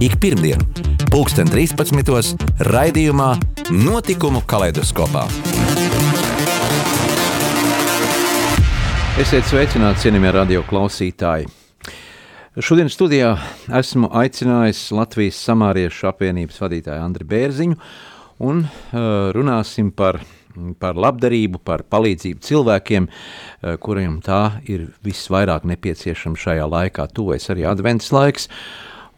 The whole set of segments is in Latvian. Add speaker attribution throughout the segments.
Speaker 1: ik pirmdienu, pulksten 13. raidījumā Notikumu kaleidoskopā. Esiet sveicināti, cienījamie radio klausītāji! Šodien studijā esmu aicinājis Latvijas samāriešu apvienības vadītāju Andriu Bērziņu un uh, runāsim par, par labdarību, par palīdzību cilvēkiem, uh, kuriem tā ir visvairāk nepieciešama šajā laikā. Tuvojas arī advents laiks,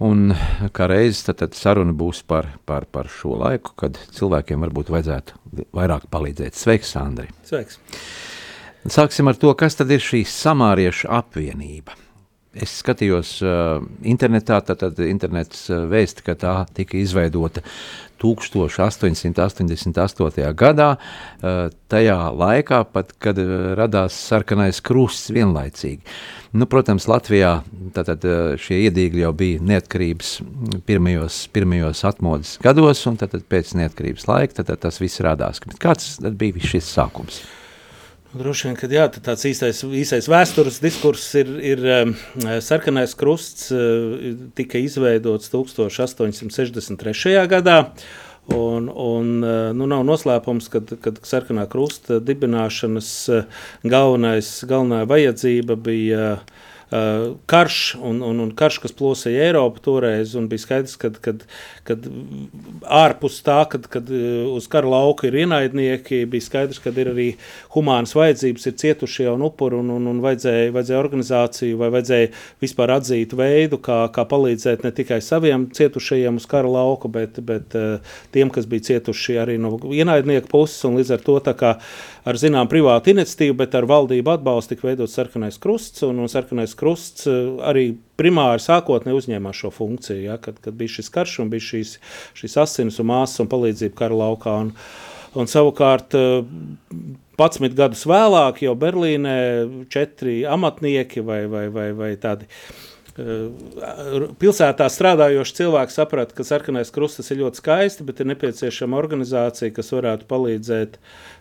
Speaker 1: Un kā reizes tad, tad saruna būs par, par, par šo laiku, kad cilvēkiem varbūt vajadzētu vairāk palīdzēt. Sveiks, Sandri!
Speaker 2: Sveiks!
Speaker 1: Sāksim ar to, kas tad ir šī samāriešu apvienība. Es skatījos uh, internetā, tad, tad internets uh, vēsti, ka tā tika izveidota 1888. gadā, uh, tajā laikā, pat, kad uh, radās sarkanais krusts vienlaicīgi. Nu, protams, Latvijā tātad, uh, šie iedīgļi jau bija neatkarības pirmajos, pirmajos atmodas gados, un tad pēc neatkarības laika tad, tad tas viss radās. Kāds bija šis sākums?
Speaker 2: Droši vien, ka jā, tāds īstais, īstais vēstures diskurss ir, ir um, sarkanais krusts, uh, tika izveidots 1863. gadā. Un, un, uh, nu, nav noslēpums, ka sarkanā krusta dibināšanas uh, galvenais, galvenā vajadzība bija uh, karš, un, un, un karš, kas plosīja Eiropu toreiz, un bija skaidrs, ka kad, kad ārpus tā, kad, kad uh, uz kara lauka ir ienaidnieki, bija skaidrs, ka ir arī humānas vajadzības, ir cietušie un upuri, un, un, un vajadzēja, vajadzēja organizāciju, vai vajadzēja vispār atzīt veidu, kā, kā palīdzēt ne tikai saviem cietušajiem uz kara lauka, bet, bet uh, tiem, kas bija cietuši arī no ienaidnieku puses, un līdz ar to tā kā ar zinām privātu iniciatīvu, bet ar valdību atbalstu tika veidots sarkanais krusts, un, un sarkanais krusts eh, arī primāri sākotnēji uzņēmās šo funkciju, ja, kad, kad bija šis karš un bija šīs, šīs asins un māsas un palīdzība kara laukā. Un, un savukārt 11 eh, gadus vēlāk jau Berlīnē četri amatnieki vai, vai, vai, vai tādi pilsētā strādājoši cilvēki saprata, ka sarkanais krustas ir ļoti skaisti, bet ir nepieciešama organizācija, kas varētu palīdzēt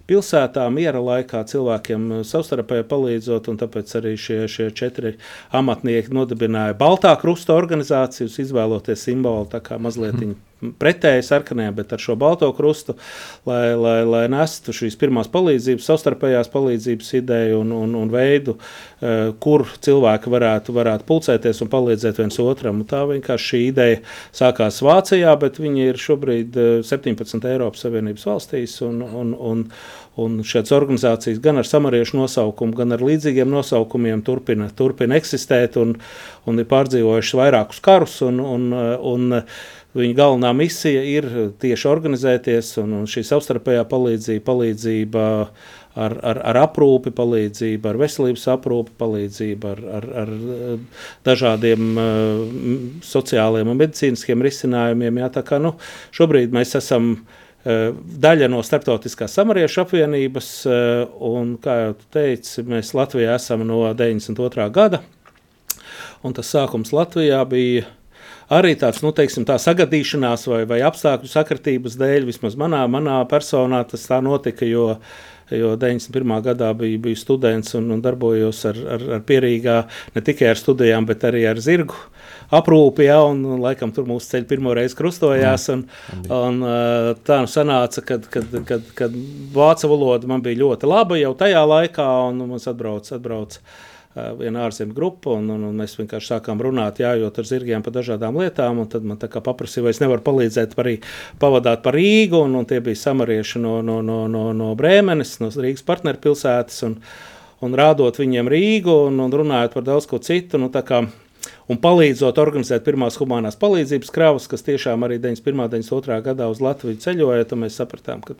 Speaker 2: pilsētā miera laikā cilvēkiem uh, savstarpēji palīdzot, tāpēc arī šie, šie četri amatnieki nodibināja Baltā krusta organizāciju, izvēloties simbolu tā kā mazliet mm pretēji sarkanajam, bet ar šo balto krustu, lai, lai, lai nestu šīs pirmās palīdzības, savstarpējās palīdzības ideju un, un, un veidu, uh, kur cilvēki varētu, varētu pulcēties un palīdzēt viens otram. Un tā vienkārši šī ideja sākās Vācijā, bet viņi ir šobrīd 17 uh, Eiropas Savienības valstīs un, un, un, Un šādas organizācijas gan ar samariešu nosaukumu, gan ar līdzīgiem nosaukumiem turpina, turpina eksistēt un, un ir pārdzīvojušas vairākus karus. Un, un, un viņa galvenā misija ir tieši organizēties un, un šī savstarpējā palīdzība, palīdzība ar, ar, ar aprūpi, palīdzību, ar veselības aprūpi, palīdzību ar, ar, ar dažādiem uh, sociāliem un medicīniskiem risinājumiem. Jā, tā kā nu, šobrīd mēs esam Eh, daļa no Startautiskās samariešu apvienības, eh, un, kā jau teicu, mēs Latvijā esam no 92. gada, un tas sākums Latvijā bija arī tāds, nu, teiksim, tā sagadīšanās vai, vai apstākļu sakritības dēļ, vismaz manā, manā personā tas tā notika, jo jo 91. gadā biju, biju students un, un darbojos ar, ar, ar pierīgā ne tikai ar studijām, bet arī ar zirgu aprūpi, ja, un, un laikam tur mūsu ceļi pirmo reizi krustojās. Un, un, tā nu sanāca, kad, kad, kad, kad vācu valoda man bija ļoti laba jau tajā laikā, un mums atbrauc, atbrauc viena ārzemju grupa, un, un, un mēs vienkārši sākām runāt, jājot ar zirgiem par dažādām lietām, tad man tā kā paprasīja, vai es nevaru palīdzēt arī pavadāt par Rīgu, un, un tie bija samarieši no, no, no, no, no Brēmenes, no Rīgas partnerpilsētas, un, un rādot viņiem Rīgu, un, un runājot par daudz ko citu, nu un palīdzot organizēt pirmās humanās palīdzības kravas, kas tiešām arī 91. un 92. gadā uz Latviju ceļoja, tad mēs sapratām, ka,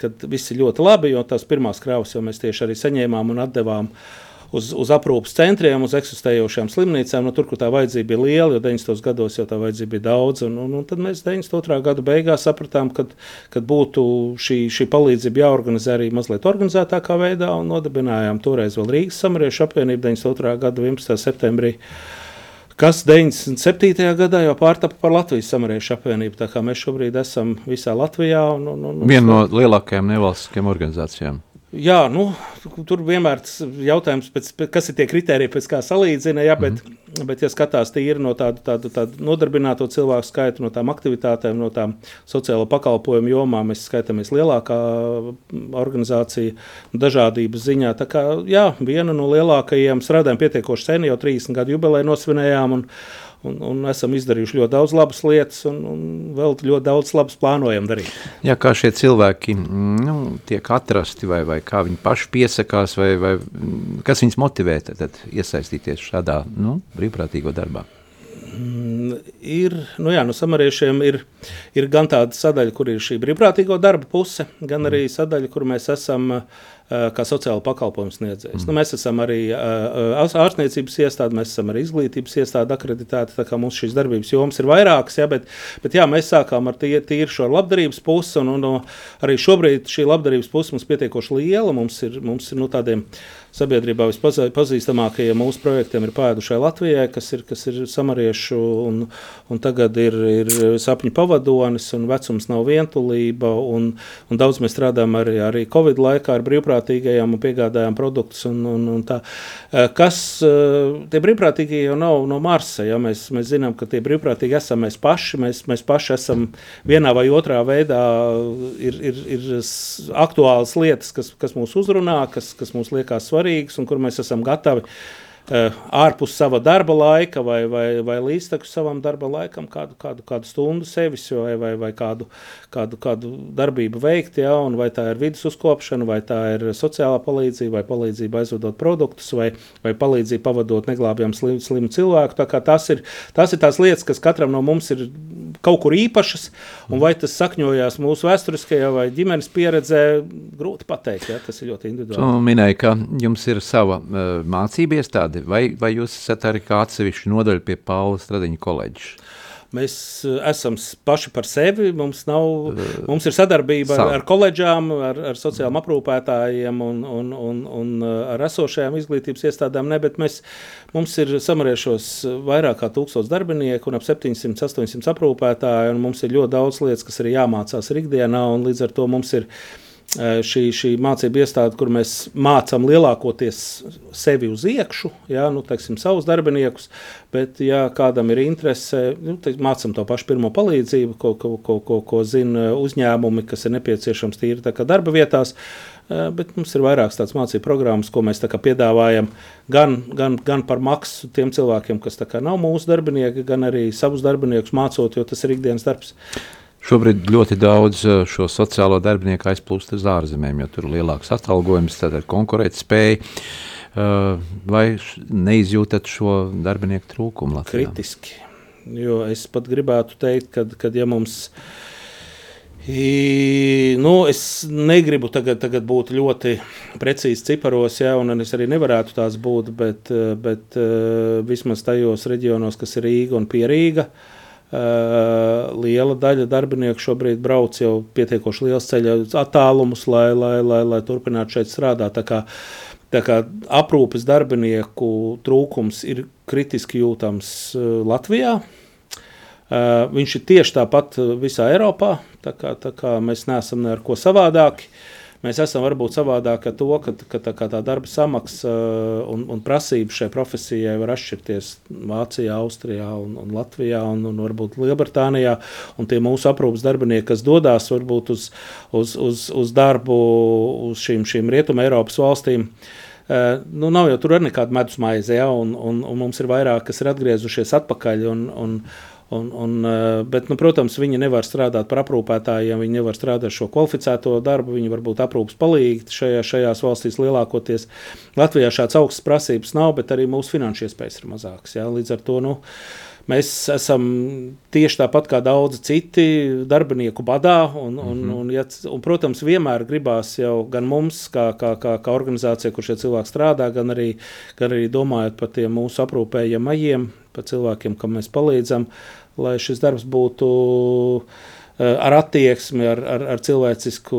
Speaker 2: ka viss ir ļoti labi, jo tās pirmās kravas jau mēs tieši arī saņēmām un atdevām. Uz, uz aprūpas centriem, uz eksistējošām slimnīcām. Nu, tur, kur tā vajadzība bija liela, jo 90. gados jau tā vajadzība bija daudz. Un, un, un tad mēs 92. gada beigās sapratām, ka būtu šī, šī palīdzība jāorganizē arī mazliet organizētākā veidā un nodibinājām toreiz vēl Rīgas samariešu apvienību 92. gada 11. septembrī kas 97. gadā jau pārtapa par Latvijas samariešu apvienību. Tā kā mēs šobrīd esam visā Latvijā. Un, un, un,
Speaker 1: Viena no lielākajām nevalstiskajām organizācijām.
Speaker 2: Jā, nu, tur vienmēr ir jautājums, pēc, kas ir tie kriteriji, pēc kā salīdzina. Jā, bet, mm -hmm. bet, ja skatās tīri no tādu, tādu, tādu nodarbināto cilvēku skaita, no tām aktivitātēm, no tām sociālo pakalpojumu jomām, mēs skaitāmies lielākā organizācija dažādības ziņā. Tā kā jā, viena no lielākajiem strādājam pietiekoši sen, jau 30 gadu jubileju nosvinējām. Un, un, un esam izdarījuši ļoti daudz labas lietas, un, un vēl ļoti daudz labas plānojam darīt.
Speaker 1: Jā, kā šie cilvēki nu, tiek atrasti, vai, vai kā viņi paši piesakās, vai, vai kas viņus motivē tad iesaistīties šādā nu, brīvprātīgo darbā?
Speaker 2: Mm, ir, nu jā, no samariešiem ir, ir gan tāda sadaļa, kur ir šī brīvprātīgo darba puse, gan arī mm. sadaļa, kur mēs esam uh, kā sociāla pakalpojumu sniedzējs. Mm. Nu, mēs esam arī uh, ārstniecības iestāde, mēs esam arī izglītības iestāde akreditēta. Tā kā mums šīs darbības jomas ir vairākas, ja, bet, bet jā, mēs sākām ar tie, tīri šo labdarības pusi, un, un arī šobrīd šī labdarības puse mums pietiekoši liela. Mums ir, mums ir nu, tādiem sabiedrībā vispazīstamākajiem mūsu projektiem ir pēdušai Latvijai, kas ir, kas ir samariešu, un, un tagad ir, ir sapņu pavadonis, un vecums nav vientulība, un, un daudz mēs strādājam arī, arī Covid laikā ar brīvprātīgajiem un piegādājām produktus. Un, un, un tā. Eh, kas eh, tie brīvprātīgie jau nav no Marsa? Ja? Mēs, mēs zinām, ka tie brīvprātīgi esam mēs paši. Mēs, mēs paši esam vienā vai otrā veidā, ir, ir, ir aktuālas lietas, kas, kas mūs uzrunā, kas, kas mums liekas svarīgas un kur mēs esam gatavi ārpus sava darba laika vai, vai, vai līdztekus savam darba laikam kādu, kādu, kādu stundu sevis vai, vai, vai kādu, kādu, kādu darbību veikt. Ja, vai tā ir vidas uzkopšana, vai tā ir sociālā palīdzība, vai palīdzība aizvedot produktus, vai, vai palīdzība pavadot neglābjamu slimu, slimu cilvēku. Tas, ir, tas ir tās lietas, kas katram no mums ir kaut kur īpašas, un vai tas sakņojās mūsu vēsturiskajā vai ģimenes pieredzē, grūti pateikt. Ja, tas ir ļoti individuāli.
Speaker 1: Tu minēji, ka jums ir sava uh, mācība iestāde, vai, vai jūs esat arī kā atsevišķa nodaļa pie Paula Stradiņa koledžas?
Speaker 2: Mēs eh, esam paši par sevi. Mums, nav, mums ir sadarbība ar, ar koledžām, ar, ar sociālām aprūpētājiem un, un, un, un eh, ar esošajām izglītības iestādēm. Ne, mēs, mums ir samariešos vairāk kā tūkstoš darbinieku un ap 700-800 aprūpētāju. Mums ir ļoti daudz lietas, kas ir jāmācās ikdienā, un līdz ar to mums ir ielikās šī, šī mācība iestāde, kur mēs mācām lielākoties sevi uz iekšu, ja, nu, teiksim, savus darbiniekus, bet, ja kādam ir interese, nu, teiksim, mācām to pašu pirmo palīdzību, ko, ko, ko, ko, ko zina uzņēmumi, kas ir nepieciešams tīri darba vietās. Bet mums ir vairākas tādas mācību programmas, ko mēs piedāvājam gan, gan, gan par maksu tiem cilvēkiem, kas nav mūsu darbinieki, gan arī savus darbiniekus mācot, jo tas ir ikdienas darbs.
Speaker 1: Šobrīd ļoti daudz eh, šo sociālo darbinieku aizplūst uz ārzemēm, jo tur ir lielāks atalgojums, tad ir konkurētspēja. Eh, vai neizjūtat šo darbinieku trūkumu Latvijā?
Speaker 2: Kritiski. Jo es pat gribētu teikt, ka, kad ja mums I, nu, es negribu tagad, tagad būt ļoti precīzi ciparos, ja, un es arī nevarētu tās būt, bet, bet uh, vismaz tajos reģionos, kas ir Rīga un Pierīga, Uh, liela daļa darbinieku šobrīd brauc jau pietiekoši liels ceļa attālumus, lai, lai, lai, lai turpinātu šeit strādāt. Tā kā, tā kā aprūpes darbinieku trūkums ir kritiski jūtams uh, Latvijā. Uh, viņš ir tieši tāpat visā Eiropā, tā kā, tā kā mēs neesam ne ar ko savādāki. Uh, Mēs esam varbūt savādāk ar to, ka, ka tā, tā darba samaksa uh, un, un prasības šai profesijai var atšķirties Vācijā, Austrijā un, un Latvijā un, un varbūt Lielbritānijā. Un tie mūsu aprūpas darbinieki, kas dodas varbūt uz, uz, uz, uz darbu uz šīm, šīm Rietumē Eiropas valstīm, Uh, nu, nav jau tur nekāda medus maize, ja, un, un, un mums ir vairāk, kas ir atgriezušies atpakaļ. Un, un, Un, un, eh, bet, nu, protams, viņi nevar strādāt par aprūpētājiem, viņi nevar strādāt šo kvalificēto darbu, viņi var būt aprūpas palīgi šajā, šajās valstīs lielākoties. Latvijā šāds augsts prasības nav, bet arī mūsu finanšu iespējas ir mazākas. Jā. Līdz ar to nu, mēs esam tieši tāpat kā daudzi citi darbinieku badā. Un, un, mm -hmm. un, ja, un, protams, vienmēr gribās jau gan mums, kā, kā, kā, kā organizācija, kur šie cilvēki strādā, gan arī, gan arī domājot par tiem mūsu aprūpējamajiem, par cilvēkiem, kam mēs palīdzam, lai šis darbs būtu ar attieksmi, ar, ar, ar cilvēcisku,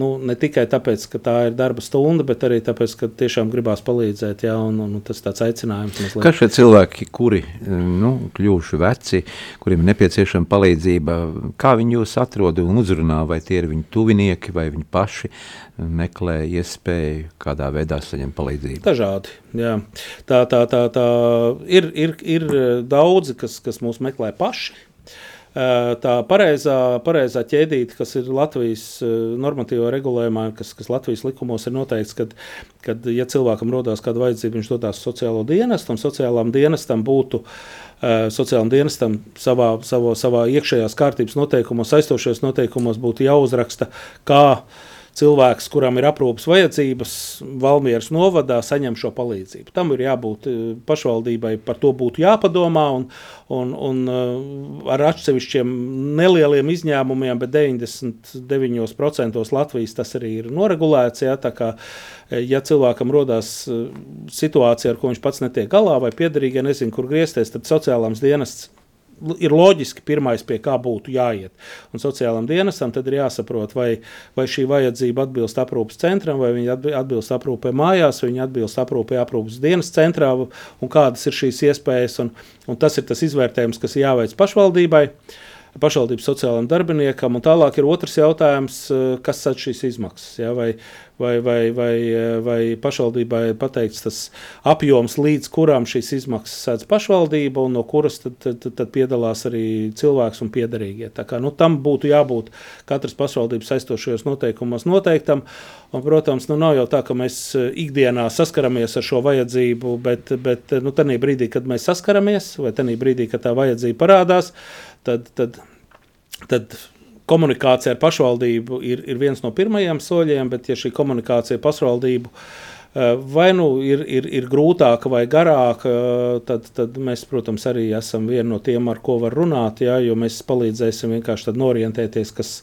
Speaker 2: nu, ne tikai tāpēc, ka tā ir darba stunda, bet arī tāpēc, ka tiešām gribās palīdzēt. Jā, un, un tas ir tāds aicinājums. Mazliet.
Speaker 1: Kas šie cilvēki, kuri nu, kļuvuši veci, kuriem ir nepieciešama palīdzība, kā viņi jūs atrod un uzrunā, vai tie ir viņu tuvinieki, vai viņi paši meklē iespēju kādā veidā saņemt palīdzību?
Speaker 2: Dažādi. Jā. Tā, tā, tā, tā ir, ir, ir daudzi, kas, kas mūs meklē paši tā pareizā, pareizā ķēdīte, kas ir Latvijas normatīvā regulējumā, kas, kas Latvijas likumos ir noteikts, kad, kad ja cilvēkam rodas kāda vajadzība, viņš dodas sociālo dienestu, un sociālām dienestam būtu sociālajam dienestam savā, savā, savā iekšējās kārtības noteikumos, aizstošajos noteikumos būtu jāuzraksta, kā uh, cilvēks, kuram ir aprūpas vajadzības, Valmieras novadā saņem šo palīdzību. Tam ir jābūt eh, pašvaldībai, par to būtu jāpadomā, un, un, un eh, ar atsevišķiem nelieliem izņēmumiem, bet 99% Latvijas tas arī ir noregulēts. Ja, kā, eh, ja cilvēkam rodas situācija, ar ko viņš pats netiek galā, vai piederīgie nezina, kur griezties, tad sociālās dienests ir loģiski pirmais, pie kā būtu jāiet. Un sociālam dienestam tad ir jāsaprot, vai, vai šī vajadzība atbilst aprūpes centram, vai viņa atbilst aprūpē mājās, vai viņa atbilst aprūpē aprūpes dienas centrā, un kādas ir šīs iespējas. Un, un tas ir tas izvērtējums, kas jāveic pašvaldībai. Pašvaldības sociālajiem darbiniekam, un tālāk ir otrs jautājums, kas sadz šīs izmaksas. Ja, vai, vai, vai, vai, vai pašvaldībai pateikts tas apjoms, līdz kuram šīs izmaksas sēdz pašvaldība, un no kuras tad, tad, tad, tad piedalās arī cilvēks un piederīgie. Tā kā, nu, tam būtu jābūt katras pašvaldības aizstošajos noteikumos noteiktam. Un, protams, nu, nav jau tā, ka mēs ikdienā saskaramies ar šo vajadzību, bet, bet nu, tajā brīdī, kad mēs saskaramies, vai tajā brīdī, kad tā vajadzība parādās, tad, tad, tad komunikācija ar pašvaldību ir, ir viens no pirmajiem soļiem, bet ja šī komunikācija ar pašvaldību eh, vai nu ir, ir, ir grūtāka vai garāka, eh, tad, tad mēs, protams, arī esam vieni no tiem, ar ko var runāt, ja, jo mēs palīdzēsim vienkārši norientēties, kas,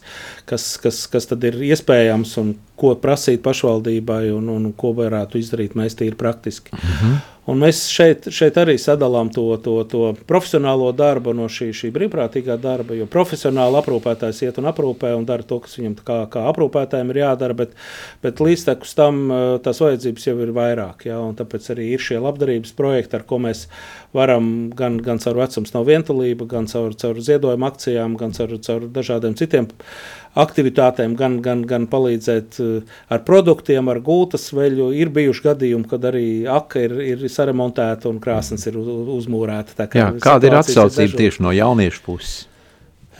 Speaker 2: kas, kas, kas tad ir iespējams un ko prasīt pašvaldībai un, un ko varētu izdarīt mēs tīri praktiski. Mm -hmm. Un mēs šeit, šeit arī sadalām to, to, to profesionālo darbu no šī, šī brīvprātīgā darba. Jo profesionāli aprūpētājs iet un aprūpē un dara to, kas viņam kā, kā aprūpētājiem ir jādara, bet, bet līdztekus tam eh, tās vajadzības jau ir vairāk. Ja, tāpēc arī ir šie labdarības projekti, ar ko mēs varam gan, gan caur vecums nav vientulība, gan caur, caur ziedojuma akcijām, gan caur, caur dažādiem citiem aktivitātēm, gan, gan, gan palīdzēt eh, ar produktiem, ar gultas veļu. Ir bijuši gadījumi, kad arī aka ir, ir saremontēta un krāsnes ir uzmūrēta.
Speaker 1: Kā Jā, kāda ir atsaucība tieši no jauniešu puses?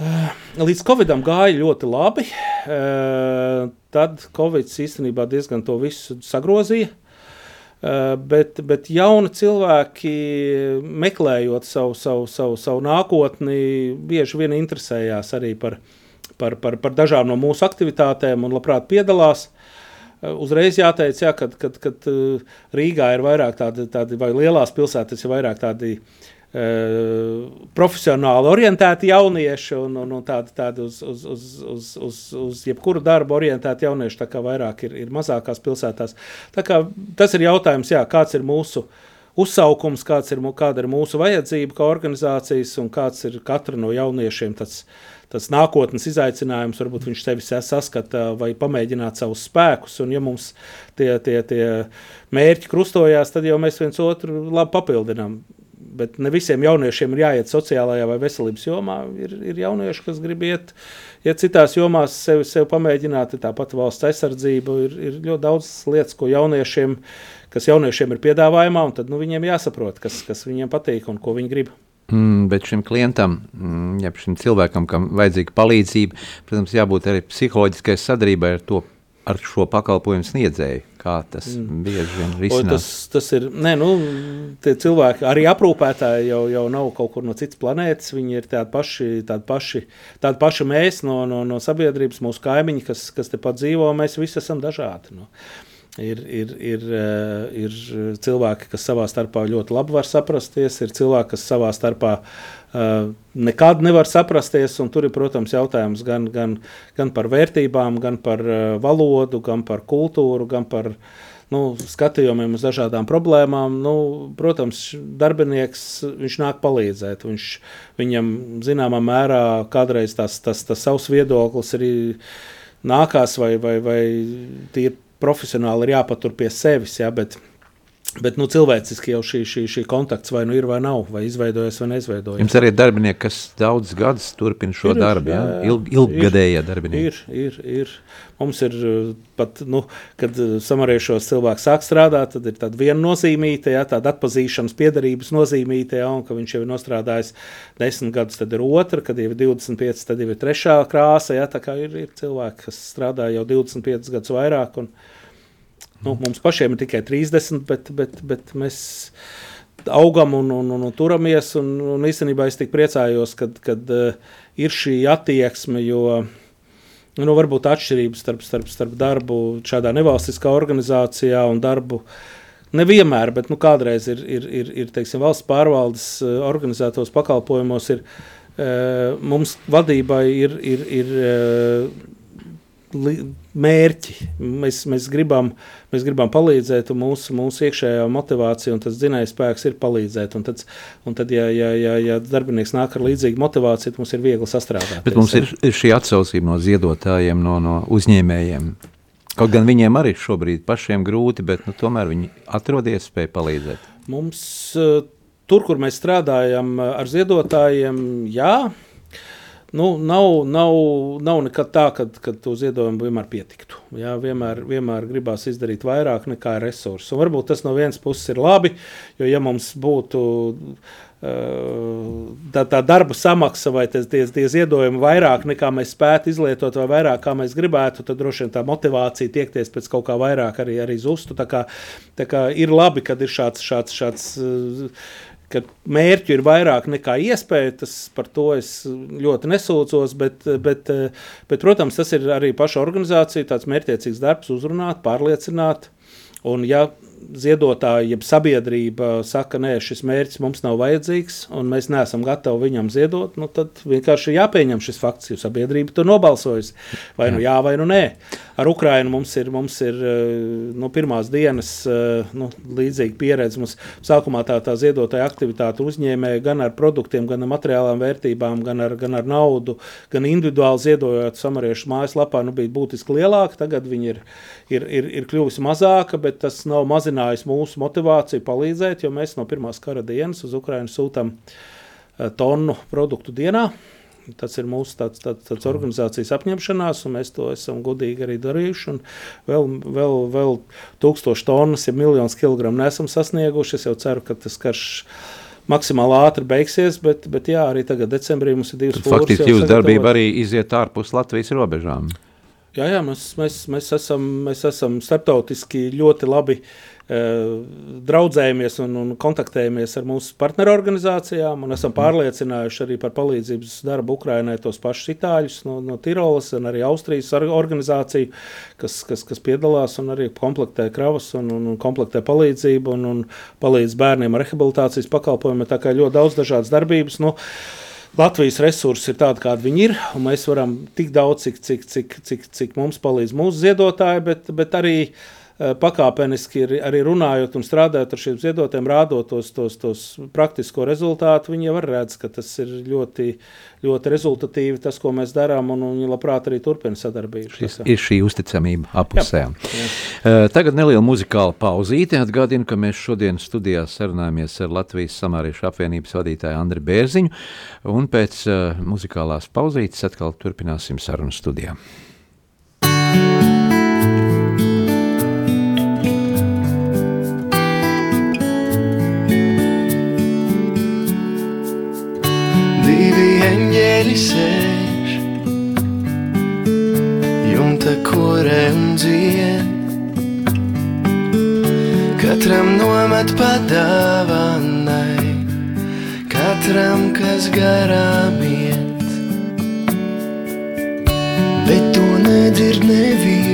Speaker 2: Eh, līdz Covidam gāja ļoti labi. Eh, tad Covid īstenībā diezgan to visu sagrozīja. Bet, bet jauni cilvēki, meklējot savu, savu, savu, savu nākotni, bieži vien interesējās arī par, par, par, par dažām no mūsu aktivitātēm un labprāt piedalās. Uh, uzreiz jāteic, jā, kad uh, Rīgā ir vairāk tādi, tādi vai lielās pilsētas ir vairāk tādi uh, profesionāli orientēti jaunieši un, un, un tādi, tādi uz, uz, uz, uz, uz, uz jebkuru darbu orientēti jaunieši, tā kā vairāk ir, ir mazākās pilsētās. Tā kā tas ir jautājums, jā, kāds ir mūsu uzsaukums, kāds ir, kāda ir mūsu vajadzība kā organizācijas un kāds ir katra no jauniešiem tas, tas nākotnes izaicinājums, varbūt viņš sevi saskata vai pamēģināt savus spēkus. Un, ja mums tie, tie, tie mērķi krustojās, tad jau mēs viens otru labi papildinām. Bet ne visiem jauniešiem ir jāiet sociālajā vai veselības jomā. Ir, ir jaunieši, kas grib iet, iet citās jomās, sevi, sevi pamēģināt. Tāpat valsts aizsardzība ir, ir ļoti daudz lietas, ko jauniešiem, kas jauniešiem ir piedāvājumā, un tad nu, viņiem jāsaprot, kas, kas viņiem patīk un ko viņi grib.
Speaker 1: Mm, bet šim klientam, mm, ja šim cilvēkam, kam vajadzīga palīdzība, protams, jābūt arī psiholoģiskai sadarbībai ar to, ar šo pakalpojumu sniedzēju. Kā tas mm. bieži vien risinās?
Speaker 2: Tas, tas ir, nē, nu, tie cilvēki, arī aprūpētāji jau, jau nav kaut kur no citas planētas, viņi ir tādi paši, tādi paši, tādi paši mēs no, no, no sabiedrības, mūsu kaimiņi, kas, kas te pat dzīvo, mēs visi esam dažādi. Nu. Ir, ir, ir, eh, ir cilvēki, kas savā starpā ļoti labi var saprasties, ir cilvēki, kas savā starpā uh, nekad nevar saprasties. Tur ir, protams, jautājums gan, gan, gan par vērtībām, gan par valodu, gan par kultūru, gan par nu, skatījumiem uz dažādām problēmām. Nu, protams, darbinieks nāk palīdzēt. Viņš, viņam zināmā mērā kādreiz tas, tas, tas savs viedoklis arī nākās vai, vai, vai tīri profesionāli ir jāpatur pie sevis. Ja, bet, Bet nu, cilvēciski jau šī, šī, šī kontakts vai nu ir vai nav, vai izveidojas vai neizveidojas.
Speaker 1: Jums arī ir darbinieki, kas daudzus gadus turpina šo ir, darbu, jā, jā, Ilg, ilggadējie darbinieki.
Speaker 2: Ir, ir, ir. Mums ir pat, nu, kad samariešos cilvēks sāk strādāt, tad ir tāda viena nozīmīte, jā, tāda atpazīšanas piedarības nozīmīte, jā, un ka viņš jau ir nostrādājis desmit gadus, tad ir otra, kad jau ir 25, tad jau ir trešā krāsa, jā, tā kā ir, ir cilvēki, kas strādā jau 25 gadus vairāk, un, Nu, mums pašiem ir tikai 30, bet, bet, bet mēs augam un, un, un, un turamies. Un, un īstenībā es tik priecājos, kad, kad uh, ir šī attieksme, jo nu, varbūt atšķirības starp, starp, starp darbu šādā nevalstiskā organizācijā un darbu. Nevienmēr, bet nu, kādreiz ir, ir, ir, ir teiksim, valsts pārvaldes uh, organizētos pakalpojumos, ir, uh, mums vadībai ir, ir, ir mērķi. Mēs, mēs, gribam, mēs gribam palīdzēt, un mūsu, mūsu iekšējā motivācija un tas dzinējs spēks ir palīdzēt. Un tad, un tad ja, ja, ja, ja darbinieks nāk ar līdzīgu motivāciju, tad mums ir viegli sastrādāt.
Speaker 1: Bet mums ir, ir šī atsaucība no ziedotājiem, no, no uzņēmējiem. Kaut gan viņiem arī šobrīd pašiem grūti, bet nu, tomēr viņi atrod iespēju palīdzēt.
Speaker 2: Mums eh, tur, kur mēs strādājam eh, ar ziedotājiem, jā, Nu, nav, nav, nav nekad tā, ka, to ziedojumu vienmēr pietiktu. Jā, vienmēr, vienmēr gribās izdarīt vairāk nekā resursu. Un varbūt tas no vienas puses ir labi, jo ja mums būtu tā, tā darba samaksa vai tie, tie, ziedojumi vairāk nekā mēs spētu izlietot, vai vairāk kā mēs gribētu, tad droši vien tā motivācija tiekties pēc kaut kā vairāk arī, arī zustu. Tā kā, tā kā ir labi, kad ir šāds, šāds, šāds ka mērķu ir vairāk nekā iespēja. Tas par to es ļoti nesūdzos, bet, bet, bet, protams, tas ir arī paša organizācija, tāds mērķiecīgs darbs, uzrunāt, pārliecināt. Un, ja ziedotāji, jeb sabiedrība saka, nē, šis mērķis mums nav vajadzīgs, un mēs neesam gatavi viņam ziedot, nu, tad vienkārši jāpieņem šis fakts, jo sabiedrība to nobalsojas. Vai nu jā, vai nu nē. Ar Ukrajinu mums ir, mums ir eh, no nu, pirmās dienas eh, nu, līdzīga pieredze. Mums sākumā tā, tā ziedotāja aktivitāte uzņēmēja gan ar produktiem, gan ar materiālām vērtībām, gan ar, gan ar naudu, gan individuāli ziedojot samariešu mājaslapā, nu, bija būtiski lielāka. Tagad viņi ir, ir, ir, ir kļuvusi mazāka, bet tas nav mazinājums mazinājis mūsu motivāciju palīdzēt, jo mēs no pirmās kara dienas uz Ukrajinu sūtām eh, tonu produktu dienā. Tas ir mūsu tāds, tāds, tāds organizācijas apņemšanās, un mēs to esam godīgi arī darījuši. Vēl, vēl, vēl tūkstoši tonnas, ja miljonus kilogramu nesam sasnieguši. Es jau ceru, ka tas karš maksimāli ātri beigsies, bet, bet jā, arī tagad decembrī mums ir divas
Speaker 1: fūras. Faktiski jūsu darbība arī iziet ārpus Latvijas robežām.
Speaker 2: Jā, jā mēs, mēs, mēs, esam, mēs esam starptautiski ļoti labi uh, draudzējamies un, un kontaktējamies ar mūsu partnerorganizācijām esam mhm. pārliecinājuši arī par palīdzības darbu Ukrainai tos pašus itāļus no, no Tirolas un arī Austrijas organizāciju, kas, kas, kas piedalās un arī komplektē kravas un, un, un komplektē palīdzību un, un palīdz bērniem ar rehabilitācijas pakalpojumiem. Tā kā ļoti daudz dažādas darbības. Nu, Latvijas resursi ir tādi, kādi viņi ir, un mēs varam tik daudz, cik, cik, cik, cik, cik mums palīdz mūsu ziedotāji, bet, bet arī uh, pakāpeniski arī runājot un strādājot ar šiem ziedotiem, rādot tos, tos, tos praktisko rezultātu, viņi jau redz, ka tas ir ļoti, ļoti rezultatīvi tas, ko mēs darām, un viņi labprāt arī turpina sadarbību.
Speaker 1: Šis, ir šī uzticamība apusējām. Uh, tagad neliela muzikāla pauzīte. Atgādinu, ka mēs šodien studijā sarunājamies ar Latvijas samāriešu apvienības vadītāju Andri Bērziņu, un pēc uh, muzikālās pauzītes atkal turpināsim sarunu studijā. Sēž, jumta korē un dzied. Katram nomet padāvanai, katram, kas garām iet. Bet to nedzird neviens,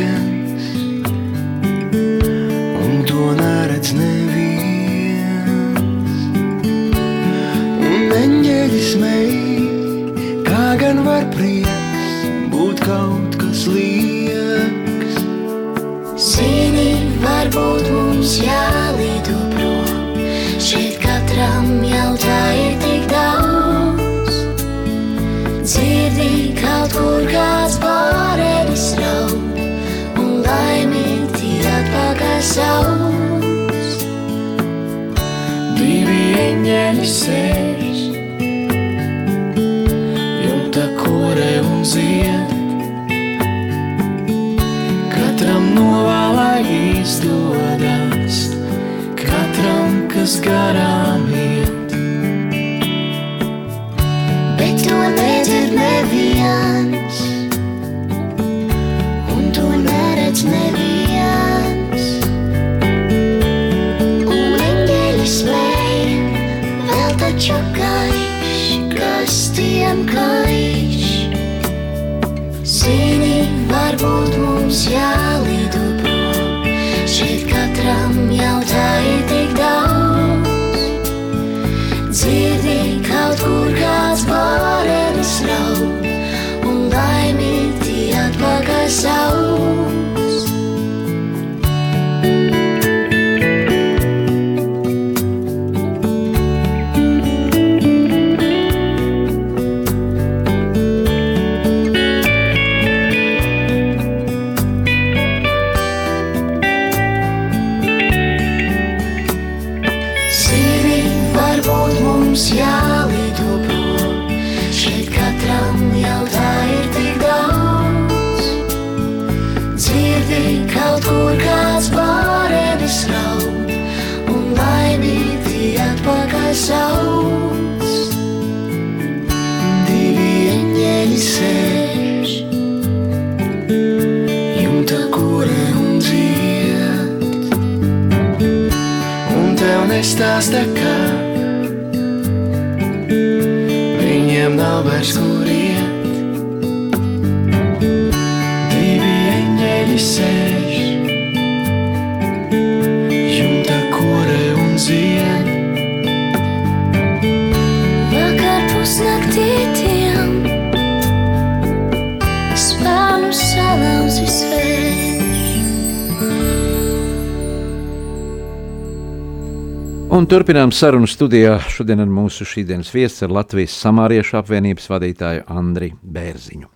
Speaker 1: turpinām sarunu studijā. Šodien ar mūsu šīsdienas viesu ir Latvijas Samāriešu apvienības vadītāju Andriu Bērziņu.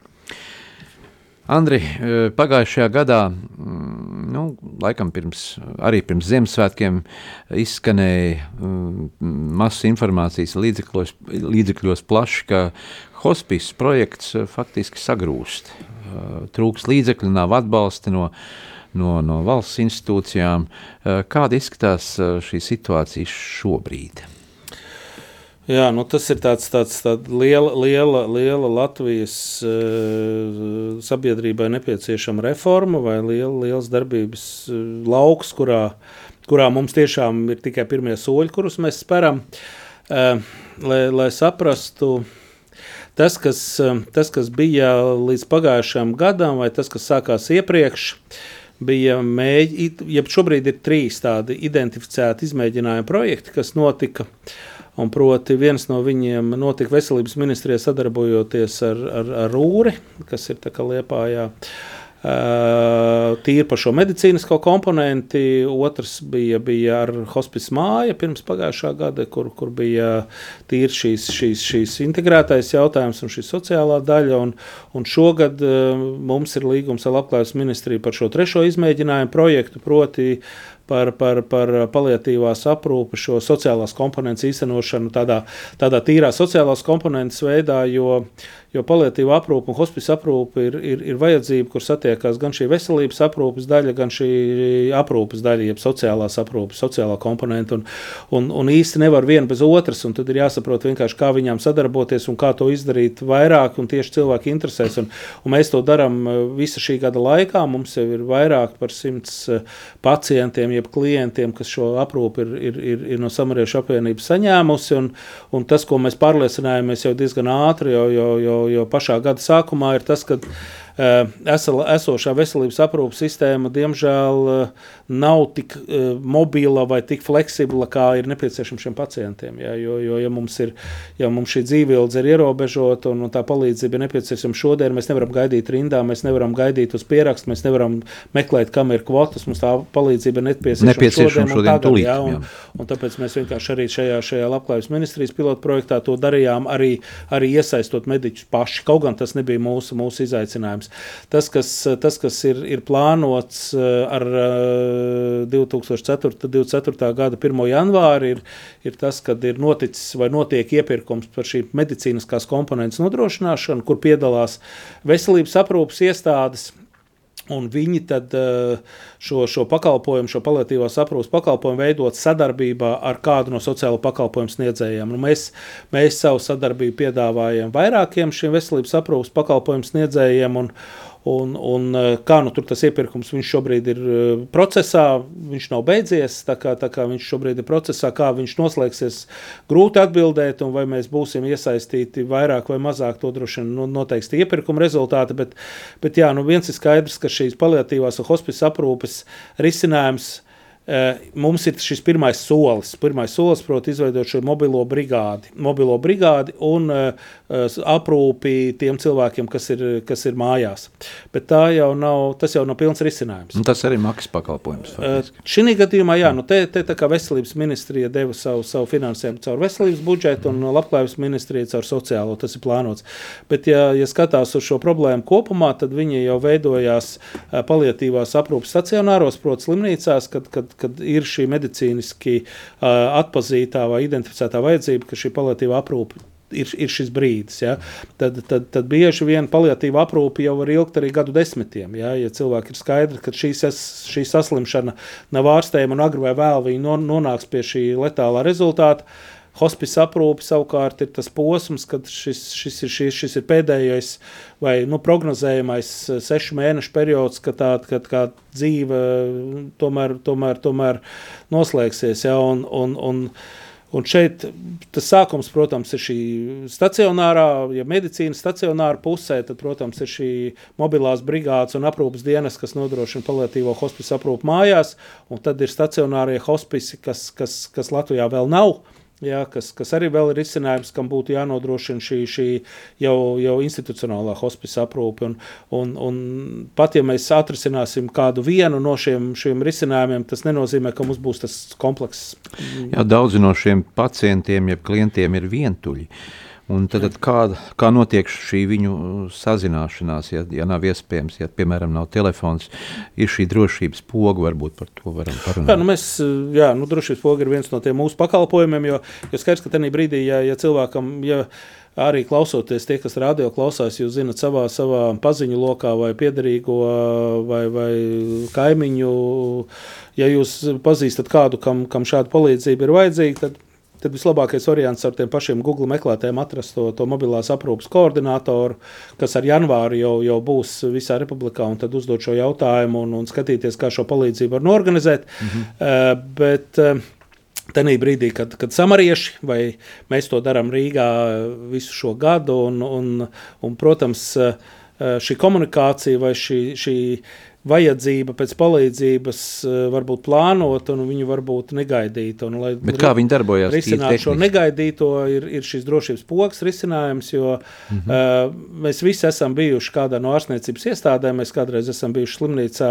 Speaker 1: Andri, eh, pagājušajā gadā, mm, nu, laikam pirms, arī pirms Ziemassvētkiem, izskanēja mm, masu informācijas līdzekļos, līdzekļos plaši, ka hospice projekts eh, faktiski sagrūst. Eh, Trūks līdzekļu, nav atbalsta no, no, no valsts institūcijām. Eh, Kāda izskatās eh, šī situācija šobrīd?
Speaker 2: Jā, nu tas ir tāds, tāds tāda liela, liela, liela Latvijas uh, sabiedrībai nepieciešama reforma vai liela, liels darbības uh, lauks, kurā, kurā mums tiešām ir tikai pirmie soļi, kurus mēs speram, uh, lai, lai saprastu. Tas kas, uh, tas, kas bija līdz pagājušajam gadam, vai tas, kas sākās iepriekš, bija mēģinājumi, ja šobrīd ir trīs tādi identificēti izmēģinājumi projekti, kas notika. Un proti, viens no viņiem notika veselības ministrijā sadarbojoties ar, ar, ar Rūri, kas ir Liepājā. Uh, tīri par šo medicīnisko komponenti, otrs bija, bija ar hospice māju pirms pagājušā gada, kur, kur bija tīri šīs, šīs, šīs integrētais jautājums un šī sociālā daļa. Un, un šogad uh, mums ir līgums ar Labklājības ministriju par šo trešo izmēģinājumu projektu, proti par, par, par paliatīvās aprūpes, šo sociālās komponentes īstenošanu tādā, tādā tīrā sociālās komponentes veidā, jo, jo paliatīva aprūpe un hospice aprūpe ir, ir, ir vajadzība, kur satiekās gan šī veselības aprūpes daļa, gan šī aprūpes daļa, jeb sociālās aprūpes, sociālā komponente. Un, un, un īsti nevar viena bez otras, un tad ir jāsaprot vienkārši, kā viņām sadarboties un kā to izdarīt vairāk, un tieši cilvēki interesēs. Un, un mēs to darām visa šī gada laikā. Mums jau ir vairāk par simts pacientiem, jeb klientiem, kas šo aprūpi ir, ir, ir, ir no samariešu apvienības saņēmusi. Un, un tas, ko mēs pārliecinājāmies jau diezgan ātri, jo, jo, jo, jo pašā gada sākumā ir tas, ka esošā veselības aprūpes sistēma, diemžēl, nav tik mobila vai tik fleksibla, kā ir nepieciešams šiem pacientiem. Ja, jo, jo ja, mums ir, ja mums šī dzīveildze ir ierobežota un, un tā palīdzība ir nepieciešama šodien, mēs nevaram gaidīt rindā, mēs nevaram gaidīt uz pierakstu, mēs nevaram meklēt, kam ir kvotas. Mums tā palīdzība ir nepieciešama,
Speaker 1: nepieciešama šodien, šodien
Speaker 2: tagad,
Speaker 1: tulīt,
Speaker 2: ja, un, un tāpēc mēs vienkārši arī šajā, šajā labklājības ministrijas pilotu projektā to darījām, arī, arī iesaistot mediķus paši. Kaut gan tas nebija mūsu, mūsu izaicinājums. Risinājums. Tas, kas, tas, kas ir, ir plānots ar 2004. 24. gada 1. janvāri, ir, ir tas, kad ir noticis vai notiek iepirkums par šīm medicīniskās komponentes nodrošināšanu, kur piedalās veselības aprūpas iestādes Un viņi tad eh, šo, šo pakalpojumu, šo paliatīvās aprūpas pakalpojumu veidot sadarbībā ar kādu no sociālo pakalpojumu sniedzējiem. Nu, mēs, mēs savu sadarbību piedāvājam vairākiem šiem veselības aprūpas pakalpojumu sniedzējiem. Un, Un, un eh, kā nu tur tas iepirkums, šobrīd ir eh, procesā, viņš nav beidzies, tā kā, tā kā viņš šobrīd ir procesā, kā viņš noslēgsies, grūti atbildēt, vai mēs būsim iesaistīti vairāk vai mazāk, to droši vien nu, noteiks iepirkuma rezultāti, bet, bet jā, nu viens ir skaidrs, ka šīs paliatīvās un hospice aprūpes risinājums – Eh, mums ir šis pirmais solis. Pirmais solis, proti, izveidot šo mobilo brigādi, mobilo brigādi un uh, aprūpi tiem cilvēkiem, kas ir, kas ir mājās. Bet tā jau nav, tas jau nav pilns risinājums.
Speaker 1: Un tas arī maksas pakalpojums.
Speaker 2: Uh, Šī gadījumā, jā, nu te, te tā kā veselības ministrija deva savu, savu finansējumu caur veselības budžetu un labklājības ministrija caur sociālo, tas ir plānots. Bet, ja, ja skatās uz šo problēmu kopumā, tad viņi jau veidojās paliatīvās aprūpas stacionāros, proti slimnīcās, kad, kad kad ir šī medicīniski uh, atpazītā vai identificētā vajadzība, ka šī paliatīva aprūpe ir, ir šis brīdis. Ja? Tad, tad, tad bieži vien paliatīva aprūpe jau var ilgt arī gadu desmitiem. Ja, ja cilvēki ir skaidri, ka šī, šī saslimšana nav ārstējama un agri vai vēl viņi nonāks pie šī letālā rezultāta. Hospice aprūpe savukārt ir tas posms, kad šis, šis, ir, šis, šis ir pēdējais vai nu, prognozējamais eh, sešu mēnešu periods, kad tā kad, kad dzīve mm, tomēr, tomēr, tomēr noslēgsies. Ja, un, un, un, Un šeit tas sākums, protams, ir šī stacionārā, ja medicīnas stacionāra pusē, tad, protams, ir šī mobilās brigādes un aprūpas dienas, kas nodrošina paliatīvo hospisu aprūpu mājās, un tad ir stacionārie hospisi, kas, kas, kas Latvijā vēl nav. Jā, kas, kas arī ir risinājums, kam būtu jānodrošina šī, šī jau, jau institucionālā hospisa aprūpe. Un, un, un pat ja mēs atrisināsim kādu no šiem, šiem risinājumiem, tas nenozīmē, ka mums būs tas komplekss.
Speaker 1: Daudzi no šiem pacientiem, jeb klientiem ir vientuļi. Uh, Un tad, tad kā, kā notiek šī viņu sazināšanās, ja, ja nav iespējams, ja, piemēram, nav telefons, ir šī drošības poga, varbūt par to varam parunāt.
Speaker 2: Jā, nu mēs, jā, nu drošības poga ir viens no tiem mūsu pakalpojumiem, jo, jo skaidrs, ka tenī brīdī, ja, ja cilvēkam, ja arī klausoties tie, kas radio klausās, jūs zinat savā, savā paziņu lokā vai piederīgo vai, vai kaimiņu, ja jūs pazīstat kādu, kam, kam šāda palīdzība ir vajadzīga, tad tad vislabākais variants ar tiem pašiem Google meklētājiem atrast to, to mobilās aprūpas koordinātoru, kas ar janvāru jau, jau būs visā republikā, un tad uzdot šo jautājumu un, un skatīties, kā šo palīdzību var norganizēt. Mhm. Uh, bet, uh, Tenī brīdī, kad, kad samarieši, vai mēs to darām Rīgā visu šo gadu, un, un, un protams, šī komunikācija vai šī, šī vajadzība pēc palīdzības eh, varbūt plānot, un viņu varbūt negaidīt. Un, lai,
Speaker 1: Bet kā viņi darbojas?
Speaker 2: Risināt šo negaidīto ir, ir šis drošības pogas risinājums, jo mm -hmm. uh, mēs visi esam bijuši kādā no ārstniecības iestādēm, mēs kādreiz esam bijuši slimnīcā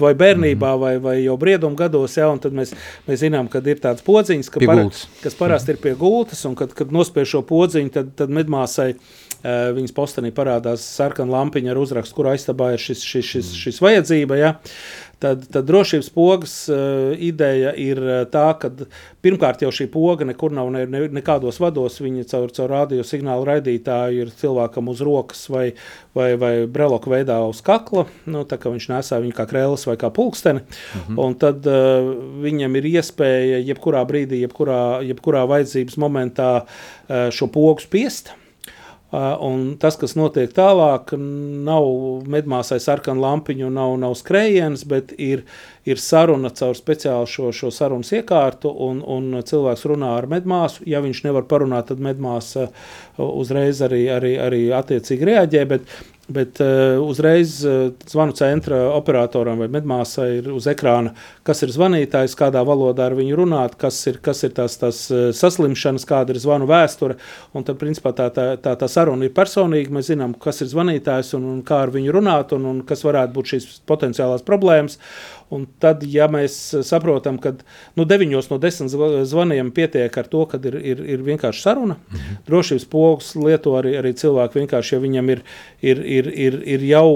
Speaker 2: vai bērnībā mm -hmm. vai, vai jau brieduma gados, ja, un tad mēs, mēs zinām, kad ir tāds podziņš, ka para, kas parasti mm -hmm. ir pie gultas, un kad, kad nospiež šo podziņu, tad, tad medmāsai Eh, viņas postenī parādās sarkana lampiņa ar uzrakstu, kur aizstāvā ir šis, šis, šis, šis vajadzība. Ja? Tad, tad drošības pogas uh, ideja ir eh, tā, ka pirmkārt jau šī poga nekur nav ne, ne, nekādos vados. Viņa caur, caur radio signālu raidītāju ir cilvēkam uz rokas vai, vai, vai breloka veidā uz kakla. Nu, tā kā viņš nesā viņu kā krēsls vai kā pulksteni. -hmm. Un tad uh, viņam ir iespēja jebkurā brīdī, jebkurā, jebkurā vajadzības momentā uh, šo pogu spiest. Un tas, kas notiek tālāk, nav medmāsai sarkana lampiņa, nav, nav skrējiens, bet ir, ir saruna caur speciālu šo, šo sarunas iekārtu, un, un cilvēks runā ar medmāsu. Ja viņš nevar parunāt, tad medmāsa uzreiz arī, arī, arī attiecīgi reaģē. Bet, Bet uh, uzreiz uh, zvanu centra operatoram vai medmāsai ir uz ekrāna, kas ir zvanītājs, kādā valodā ar viņu runāt, kas ir, kas ir tās, tās uh, saslimšanas, kāda ir zvanu vēsture. Un tad, principā, tā, tā, tā, tā saruna ir personīga. Mēs zinām, kas ir zvanītājs un, un kā ar viņu runāt, un, un kas varētu būt šīs potenciālās problēmas. Un tad, ja mēs saprotam, ka nu, 9 no 10 zvaniem pietiek ar to, ka ir, ir, ir vienkārši saruna, mm -hmm. drošības pogas lieto arī, arī cilvēki vienkārši, ja viņam ir, ir, ir, ir, ir jau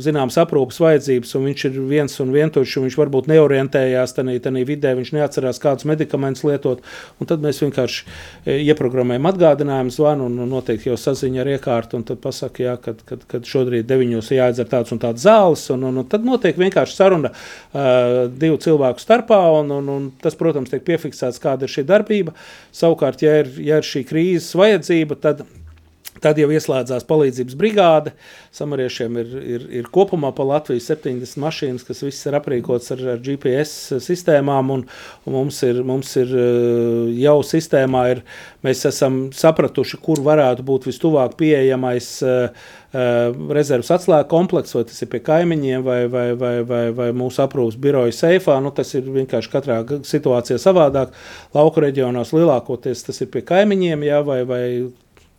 Speaker 2: zināms aprūpas vajadzības, un viņš ir viens un vientuļš, un viņš varbūt neorientējās tajā vidē, viņš neatcerās, kādus medikamentus lietot, un tad mēs vienkārši e, ieprogrammējam atgādinājumu zvanu, un, noteikti jau saziņa ar iekārtu, un tad pasaka, jā, kad, kad, kad šodien 9 jāizdzer tāds un tāds zāles, un, un, un tad notiek vienkārši saruna divu cilvēku starpā, un, un, un tas, protams, tiek piefiksēts, kāda ir šī darbība. Savukārt, ja ir, ja ir šī krīzes vajadzība, tad Tad jau ieslēdzās palīdzības brigāde. Samariešiem ir, ir, ir kopumā pa Latviju 70 mašīnas, kas visas ir aprīkotas ar, ar GPS sistēmām. Un, un mums, ir, mums ir jau sistēmā, ir, mēs esam sapratuši, kur varētu būt vistuvāk pieejamais Uh, rezerves atslēgu komplekss, vai tas ir pie kaimiņiem, vai, vai, vai, vai, vai mūsu aprūpas biroja seifā. Nu, tas ir vienkārši katrā situācijā savādāk. Lauku reģionos lielākoties tas ir pie kaimiņiem, jā, vai, vai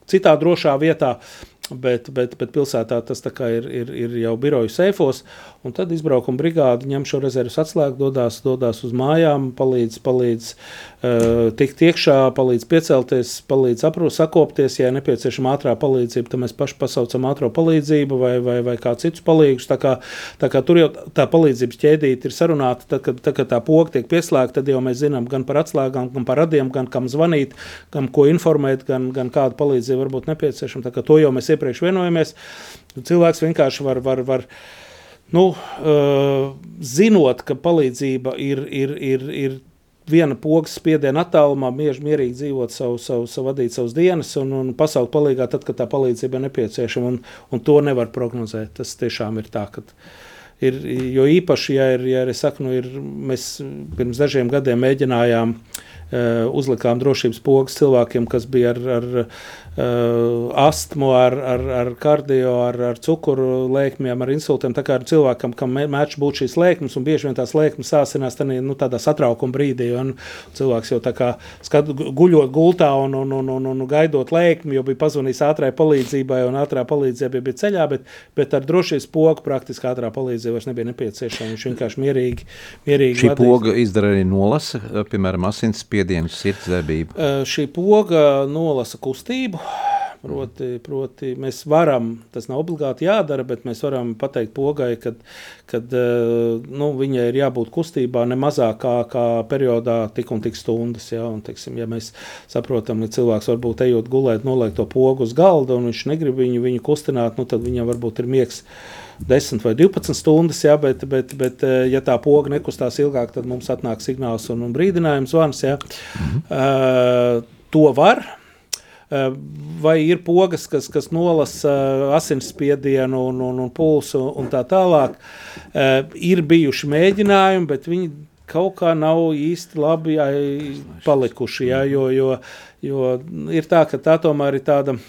Speaker 2: citā drošā vietā. Bet, bet, bet pilsētā tas ir, ir, ir jau biroju seifos. Tad izbraukuma brigāde ņem šo rezerves atslēgu, dodas, dodas uz mājām, palīdz, palīdz uh, tikt iekšā, palīdz piecelties, palīdz aprūpēt, sakopties. Ja nepieciešama ātrā palīdzība, tad mēs paši pasaucam ātrā palīdzību vai, vai, vai kā citus palīgus. Tā kā, tā kā tur jau tā palīdzības ķēdīte ir sarunāta, tad, kad, tad, kad tā poga tiek pieslēgta, tad jau mēs zinām gan par atslēgām, gan par radiem, gan kam zvanīt, gan ko informēt, gan, gan kāda palīdzība var būt nepieciešama. Tā kā to jau mēs iepriekš vienojamies. Cilvēks vienkārši var. var, var nu, uh, zinot, ka palīdzība ir, ir, ir, ir viena pogas spiediena attālumā, miež, mierīgi dzīvot savu, savu, savu vadīt savas dienas un, un pasaukt palīgā tad, kad tā palīdzība ir nepieciešama, un, un to nevar prognozēt. Tas tiešām ir tā, ka ir, jo īpaši, ja ir, ja ir, saku, nu ir, mēs pirms dažiem gadiem mēģinājām uh, uzlikām drošības pogas cilvēkiem, kas bija ar, ar uh, astmu, ar, ar, ar kardio, ar, ar cukuru lēkmēm, ar insultiem. Tā kā ar cilvēkam, kam mēdz būt šīs lēkmes, un bieži vien tās lēkmes sāsinās tādā, nu, tādā satraukuma brīdī. Un cilvēks jau tā kā skat, guļot gultā un, un, un, un, un gaidot lēkmi, jo bija pazvanījis ātrai palīdzībai, un ātrā palīdzība bija ceļā, bet, bet ar drošības pogu praktiski ātrā palīdzība vairs nebija nepieciešama. Viņš vienkārši mierīgi, mierīgi
Speaker 1: Šī vadīs. poga izdara arī nolasa, piemēram, asinsspiedienu, sirdsdarbību.
Speaker 2: Uh, šī poga nolasa kustību. Proti, proti, mēs varam, tas nav obligāti jādara, bet mēs varam pateikt pogai, ka nu, viņai ir jābūt kustībā ne mazāk kā, kā periodā tik un tik stundas. Ja, un, teiksim, ja mēs saprotam, ka cilvēks varbūt ejot gulēt, noliek to pogu uz galda un viņš negrib viņu, viņu kustināt, nu, tad viņam varbūt ir miegs. 10 vai 12 stundas, ja, bet, bet, bet, ja tā poga nekustās ilgāk, tad mums atnāk signāls un, un brīdinājums zvans. Mhm. Uh, to var, Eh, vai ir pogas, kas, kas nolasa eh, asinsspiedienu un, un, un pulsu un tā tālāk. Eh, ir bijuši mēģinājumi, bet viņi kaut kā nav īsti labi jā, palikuši. Jā, jo, jo, jo ir tā, ka tā tomēr ir tāda.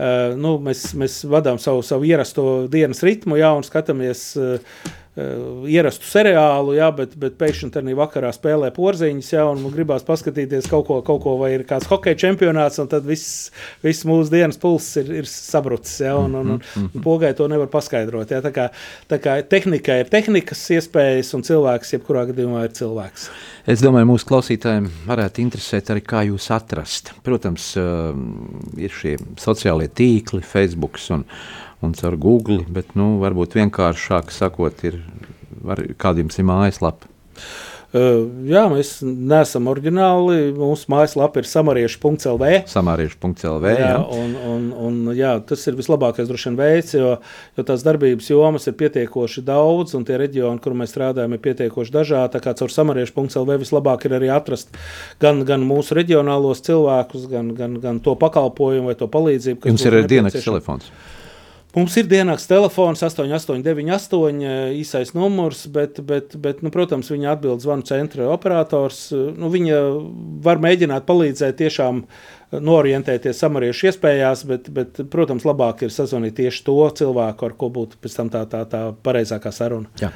Speaker 2: Uh, nu, mēs, mēs vadām savu, savu ierasto dienas ritmu, jā, un skatāmies Uh, ierastu seriālu, jā, bet, bet pēkšņi tur vakarā spēlē porziņas, jā, un gribās paskatīties kaut ko, kaut ko vai ir kāds hokeja čempionāts, un tad viss, viss mūsu dienas pulss ir, ir sabrucis, jā, un, un, un, un mhm. pogai to nevar paskaidrot. Jā, tā kā, tā kā tehnika ir tehnikas iespējas, un cilvēks jebkurā gadījumā ir cilvēks.
Speaker 1: Es domāju, mūsu klausītājiem varētu interesēt arī, kā jūs atrast. Protams, uh, ir šie sociālie tīkli, Facebook un un caur Google, bet nu, varbūt vienkāršāk sakot, ir var, kāda jums ir mājaslapa.
Speaker 2: Uh, jā, mēs neesam oriģināli. Mūsu mājaslapa ir samariešu.lv.
Speaker 1: Samariešu.lv. Jā, jā.
Speaker 2: Un, un, un, jā, tas ir vislabākais droši vien veids, jo, jo tās darbības jomas ir pietiekoši daudz, un tie reģioni, kur mēs strādājam, ir pietiekoši dažādi. Tā kā caur samariešu.lv vislabāk ir arī atrast gan, gan mūsu reģionālos cilvēkus, gan, gan, gan to pakalpojumu vai to palīdzību.
Speaker 1: Jums ir dienas telefons.
Speaker 2: Mums ir dienas telefons, 8898, īsais numurs, bet, bet, bet nu, protams, viņa atbild zvanu centra operators. Nu, viņa var mēģināt palīdzēt tiešām uh, norientēties samariešu iespējās, bet, bet, protams, labāk ir sazvanīt tieši to cilvēku, ar ko būtu pēc tam tā, tā, tā pareizākā saruna.
Speaker 1: Jā.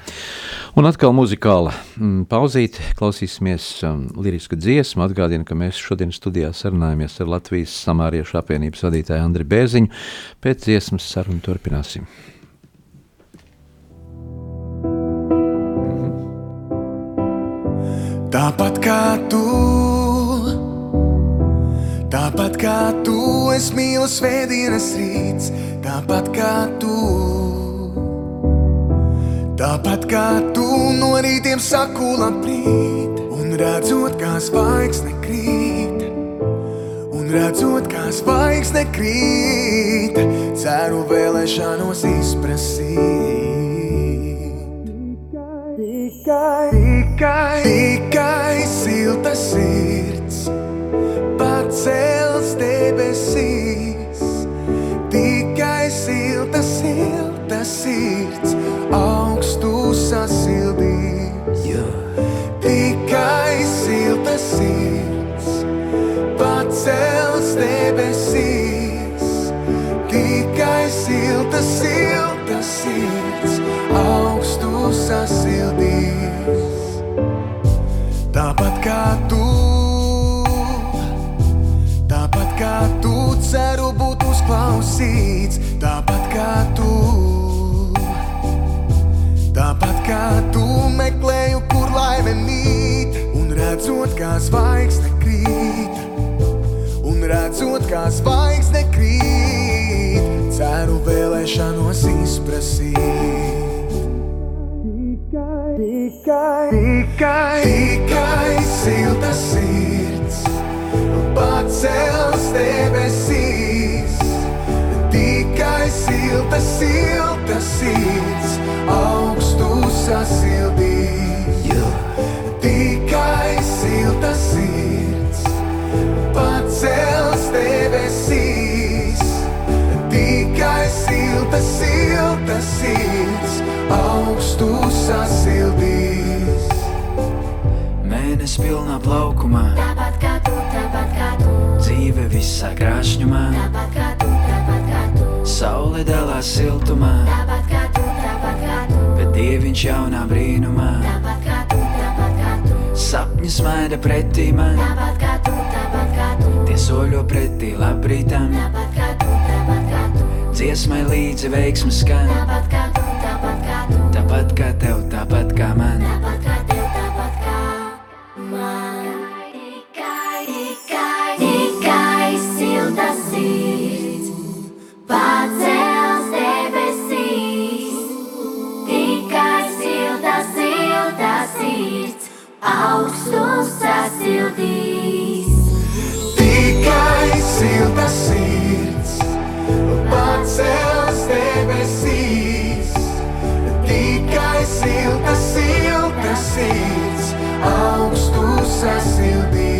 Speaker 1: Un atkal muzikāla mm, pauzīte, klausīsimies um, lirisku dziesmu. Atgādinu, ka mēs šodien studijā sarunājamies ar Latvijas samāriešu apvienības vadītāju Andri Bēziņu. Pēc dziesmas sarunu turpināsim.
Speaker 3: Tāpat kā tu, tāpat kā tu, es mīlu svētdienas rīts, tāpat kā tu. Tāpat kā tu no rītiem saku labrīt, un redzot, kā zvaigzne krīt, un redzot, kā zvaigzne krīt, ceru vēlēšanos izprasīt. Tikai, tikai, tikai silta sirds pacels debesīs. Tikai silta, silta sirds augstu sasildīs. Tikai silta sirds pacels debesīs. Tikai silta, silta sirds augstu sasildīs. Tāpat kā tu, tāpat kā tu ceru būt uzklausīts, tāpat kā zvaigzne krīt, un redzot, kā zvaigzne krīt, ceru vēlēšanos izprasīt. Tikai, tikai, tikai silta sirds pacels debesīs. Tikai silta, silta sirds augstu sasildīs. Tikai silta sirds pacels debesīs. Tikai silta, silta sirds augstu sasildīs.
Speaker 4: Mēnesis pilnā plaukumā,
Speaker 5: Tāpat kā tu, tāpat kā tu,
Speaker 4: dzīve visā krāšņumā,
Speaker 5: tāpat kā tu, tāpat kā tu,
Speaker 4: saule dalās siltumā,
Speaker 5: tāpat kā tu, tāpat kā tu,
Speaker 4: bet dieviņš jaunā brīnumā,
Speaker 5: tāpat tu,
Speaker 4: sapņu smaida pretī man,
Speaker 5: tāpat kā tu, tāpat kā tu,
Speaker 4: tie soļo pretī labrītam,
Speaker 5: tāpat kā tu, tāpat kā tu,
Speaker 4: dziesmai līdzi veiksmes skan,
Speaker 5: tāpat kā tu, tāpat kā tu,
Speaker 4: tāpat kā tev, tāpat kā man.
Speaker 5: tāpat sirds augstu sasildīs.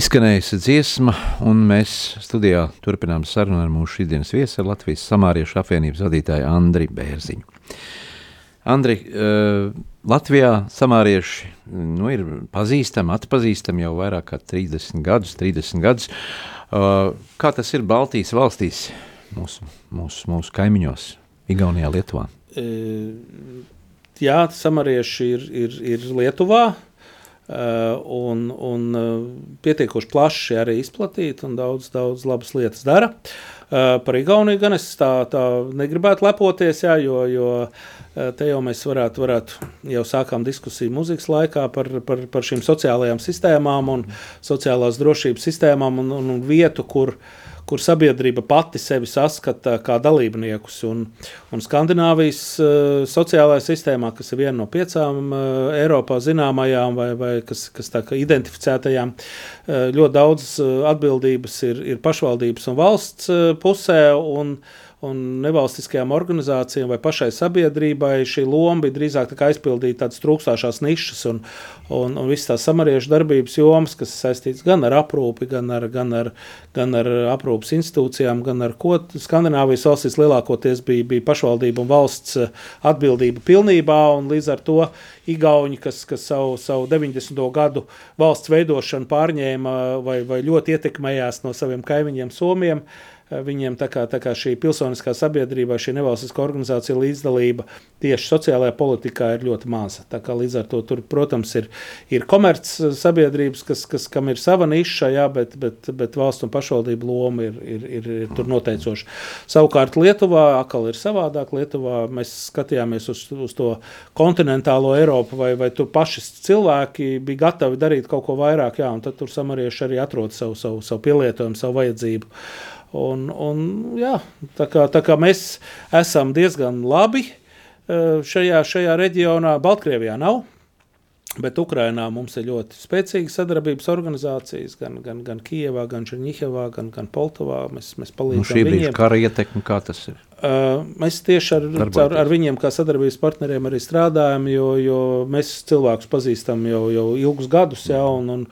Speaker 1: Izskanējusi dziesma, un mēs studijā turpinām sarunu ar mūsu šīsdienas viesu, Latvijas Samāriešu apvienības vadītāju Andri Bērziņu. Andri, uh, Latvijā samārieši nu, ir pazīstami, atpazīstami jau vairāk kā 30 gadus. 30 gadus. Uh, kā tas ir Baltijas valstīs, mūsu, mūsu, mūsu kaimiņos, Igaunijā, Lietuvā?
Speaker 2: E, Jā, samarieši ir, ir, ir Lietuvā. Uh, un, un uh, pietiekoši plaši arī izplatīti un daudz, daudz labas lietas dara. Uh, par Igauniju gan es tā, tā negribētu lepoties, jā, jo, jo uh, te jau mēs varētu, varētu jau sākām diskusiju mūzikas laikā par, par, par šīm sociālajām sistēmām un sociālās drošības sistēmām un, un, un vietu, kur, kur sabiedrība pati sevi saskata kā dalībniekus. Un, un Skandināvijas uh, sociālajā sistēmā, kas ir viena no piecām uh, Eiropā zināmajām vai, vai kas, kas tā kā identificētajām, uh, ļoti daudz uh, atbildības ir, ir pašvaldības un valsts uh, pusē. Un, un nevalstiskajām organizācijām vai pašai sabiedrībai šī loma bija drīzāk tā aizpildīt tādas trūkstošās nišas un, un, un visas tās samariešu darbības jomas, kas saistīts gan ar aprūpi, gan ar, gan ar, gan ar aprūpas institūcijām, gan ar ko Skandināvijas valstīs lielākoties bija, bija pašvaldība un valsts atbildība pilnībā, un līdz ar to Igauni, kas, kas savu, savu 90. gadu valsts veidošanu pārņēma vai, vai ļoti ietekmējās no saviem kaimiņiem Somiem, Viņiem tā kā, tā kā šī pilsoniskā sabiedrība, šī nevalstiskā organizācija līdzdalība tieši sociālajā politikā ir ļoti maza. Tā kā līdz ar to tur, protams, ir, ir komerc sabiedrības, kas, kas, kam ir sava niša, jā, bet, bet, bet valsts un pašvaldību loma ir, ir, ir, ir tur noteicoša. Savukārt Lietuvā atkal ir savādāk. Lietuvā mēs skatījāmies uz, uz to kontinentālo Eiropu, vai, vai tur paši cilvēki bija gatavi darīt kaut ko vairāk, jā, un tad tur samarieši arī atrod savu, savu, savu pielietojumu, savu vajadzību. Un, un, jā, tā, kā, tā kā mēs esam diezgan labi eh, šajā, šajā reģionā, Baltkrievijā nav. Bet Ukrainā mums ir ļoti spēcīgas sadarbības organizācijas, gan, gan, gan Kijavā, gan Černiņķevā, gan, gan Poltavā. Mēs, mēs palīdzam
Speaker 1: nu, šī brīža kara ietekme, kā tas ir?
Speaker 2: Mēs tieši ar, ar, ar viņiem, kā sadarbības partneriem, arī strādājam, jo, jo mēs cilvēkus pazīstam jau, jau ilgus gadus. Jā, un, un,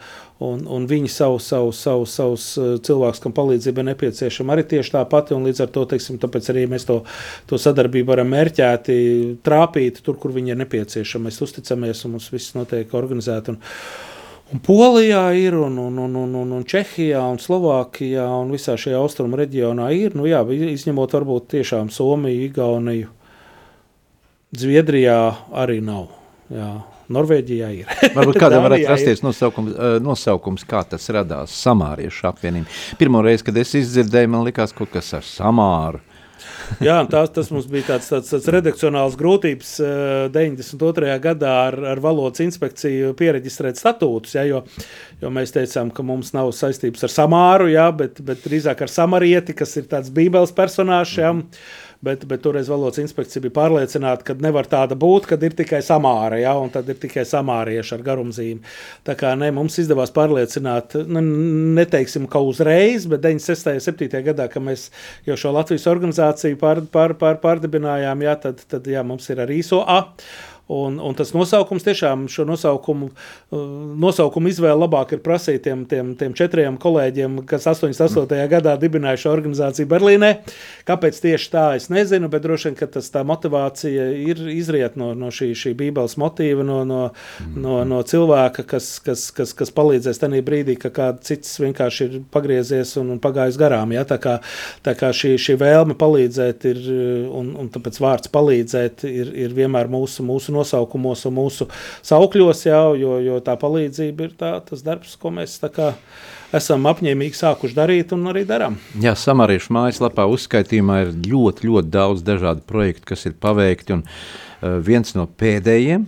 Speaker 2: un, un viņi savu, savu, savu, savus cilvēkus, kam palīdzība ir nepieciešama, arī tieši tā pati. Līdz ar to teiksim, arī mēs to, to sadarbību varam mērķēti, trāpīt tur, kur viņi ir nepieciešami. Mēs uzticamies un mums viss notiek organizēti. Un, Un Polijā ir, un, un, un, un, un, un Čehijā, un Slovākijā, un visā šajā austrumu reģionā ir. Nu, jā, izņemot varbūt tiešām Somiju, Igauniju, Zviedrijā arī nav. Jā. Norvēģijā ir.
Speaker 1: Varbūt kādam varētu rasties nosaukums, nosaukums, kā tas radās Samāriešu apvienība. Pirmo reizi, kad es izdzirdēju, man likās kaut kas ar Samāru.
Speaker 2: Jā, tās, tas mums bija tāds, tāds, tāds redakcionāls grūtības 92. gadā ar, ar valodas inspekciju pieregistrēt statūtus, ja, jo, jo mēs teicām, ka mums nav saistības ar Samāru, ja, bet, bet drīzāk ar Samarieti, kas ir tāds bībeles personāžs. Ja. Mm -hmm bet, bet toreiz valodas inspekcija bija pārliecināta, ka nevar tāda būt, kad ir tikai samāra, ja, un tad ir tikai samārieši ar garumzīmi. Tā kā ne, mums izdevās pārliecināt, nu, neteiksim, ka uzreiz, bet 96. un 7. gadā, kad mēs jau šo Latvijas organizāciju pār, pār, pār, pārdibinājām, ja, tad, tad jā, mums ir arī ISO A. Un, un tas nosaukums tiešām šo nosaukumu, uh, nosaukumu izvēle labāk ir prasīt tiem, tiem, tiem četriem kolēģiem, kas 88. Mm. gadā dibināja šo organizāciju Berlīnē. Kāpēc tieši tā, es nezinu, bet droši vien, tas tā motivācija ir izriet no, no šī, šī bībeles motīva, no, no, mm. no, no cilvēka, kas, kas, kas, kas palīdzēs tajā brīdī, ka kāds cits vienkārši ir pagriezies un, un pagājis garām. Ja? Tā kā, tā kā šī, šī vēlme palīdzēt ir, un, un tāpēc vārds palīdzēt ir, ir vienmēr mūsu, mūsu nosaukumos un mūsu saukļos, jau, jo, jo tā palīdzība ir tā, tas darbs, ko mēs kā, esam apņēmīgi sākuši darīt un arī darām.
Speaker 1: Jā, samariešu mājaslapā uzskaitījumā ir ļoti, ļoti daudz dažādu projektu, kas ir paveikti, un uh, viens no pēdējiem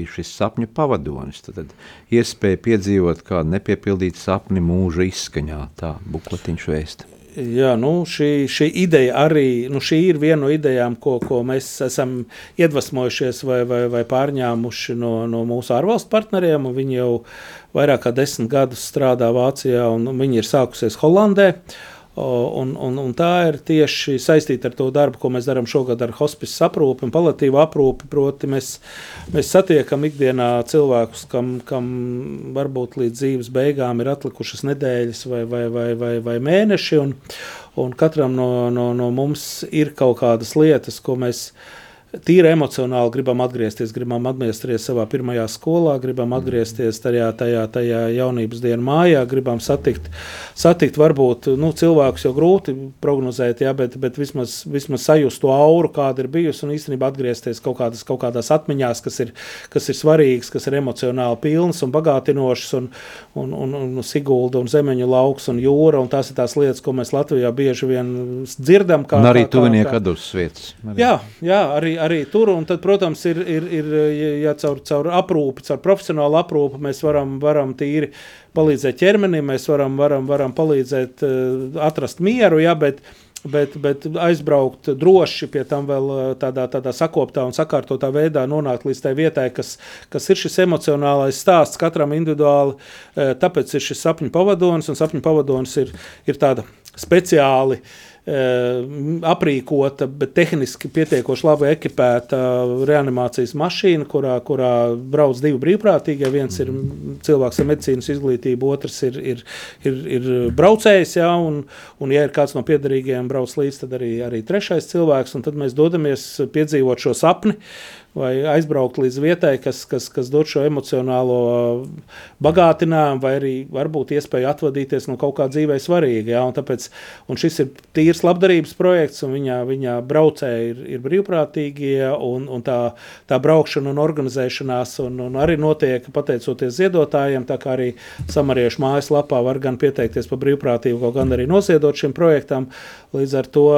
Speaker 1: ir šis sapņu pavadonis. Tad, tad iespēja piedzīvot kādu nepiepildītu sapni mūža izskaņā, tā bukletiņš vēsta.
Speaker 2: Jā, nu, šī, šī ideja arī nu, šī ir viena no idejām, ko, ko mēs esam iedvesmojušies vai, vai, vai pārņēmuši no, no mūsu ārvalstu partneriem. Viņi jau vairāk kā desmit gadus strādā Vācijā, un viņi ir sākusies Holandē. Un, un, un tā ir tieši saistīta ar to darbu, ko mēs darām šogad ar hospice aprūpi un palatīvu aprūpi. Proti, mēs, mēs satiekam ikdienā cilvēkus, kam, kam varbūt līdz dzīves beigām ir atlikušas nedēļas vai, vai, vai, vai, vai mēneši, un, un katram no, no, no mums ir kaut kādas lietas, ko mēs mēs tīri emocionāli gribam atgriezties, gribam atgriezties savā pirmajā skolā, gribam atgriezties tajā, tajā, tajā jaunības dienā mājā, gribam satikt, satikt varbūt nu, cilvēkus jau grūti prognozēt, jā, bet, bet vismaz, vismaz sajust to auru, kāda ir bijusi, un īstenībā atgriezties kaut, kādas, kaut kādās atmiņās, kas ir, kas ir svarīgas, kas ir emocionāli pilnas un bagātinošas, un, un, un, un Sigulda un Zemeņu lauks un jūra, un tās ir tās lietas, ko mēs Latvijā bieži vien dzirdam.
Speaker 1: Kā, un arī tuvinieku atdus vietas.
Speaker 2: Jā, jā, arī, arī tur. Un tad, protams, ir, ir, ir ja caur, caur aprūpi, caur profesionālu aprūpi mēs varam, varam tīri palīdzēt ķermenim, mēs varam, varam, varam palīdzēt uh, atrast mieru. Ja, bet, Bet, bet aizbraukt droši pie tam vēl eh, tādā, tādā sakoptā un sakārtotā veidā nonākt līdz tai vietai, kas, kas ir šis emocionālais stāsts katram individuāli. Eh, tāpēc ir šis sapņu pavadonis, un sapņu pavadonis ir, ir tāda speciāli uh, aprīkota, bet tehniski pietiekoši labi ekipēta reanimācijas mašīna, kurā, kurā brauc divi brīvprātīgie. Viens ir cilvēks ar medicīnas izglītību, otrs ir, ir, ir, ir braucējs. Ja, un, un, ja ir kāds no piedarīgajiem brauc līdzi, tad arī, arī trešais cilvēks. Tad mēs dodamies piedzīvot šo sapni. Uh, vai aizbraukt līdz vietai, kas, kas, kas dod šo emocionālo bagātinājumu, vai arī varbūt iespēju atvadīties no kaut kā dzīvē svarīga. Ja? Un tāpēc, un šis ir tīrs labdarības projekts, un viņa, viņa braucēji ir, ir brīvprātīgie, un, un tā, tā braukšana un organizēšanās un, un arī notiek pateicoties ziedotājiem, tā kā arī samariešu mājaslapā var gan pieteikties par brīvprātību, gan arī noziedot šim projektam. Līdz ar to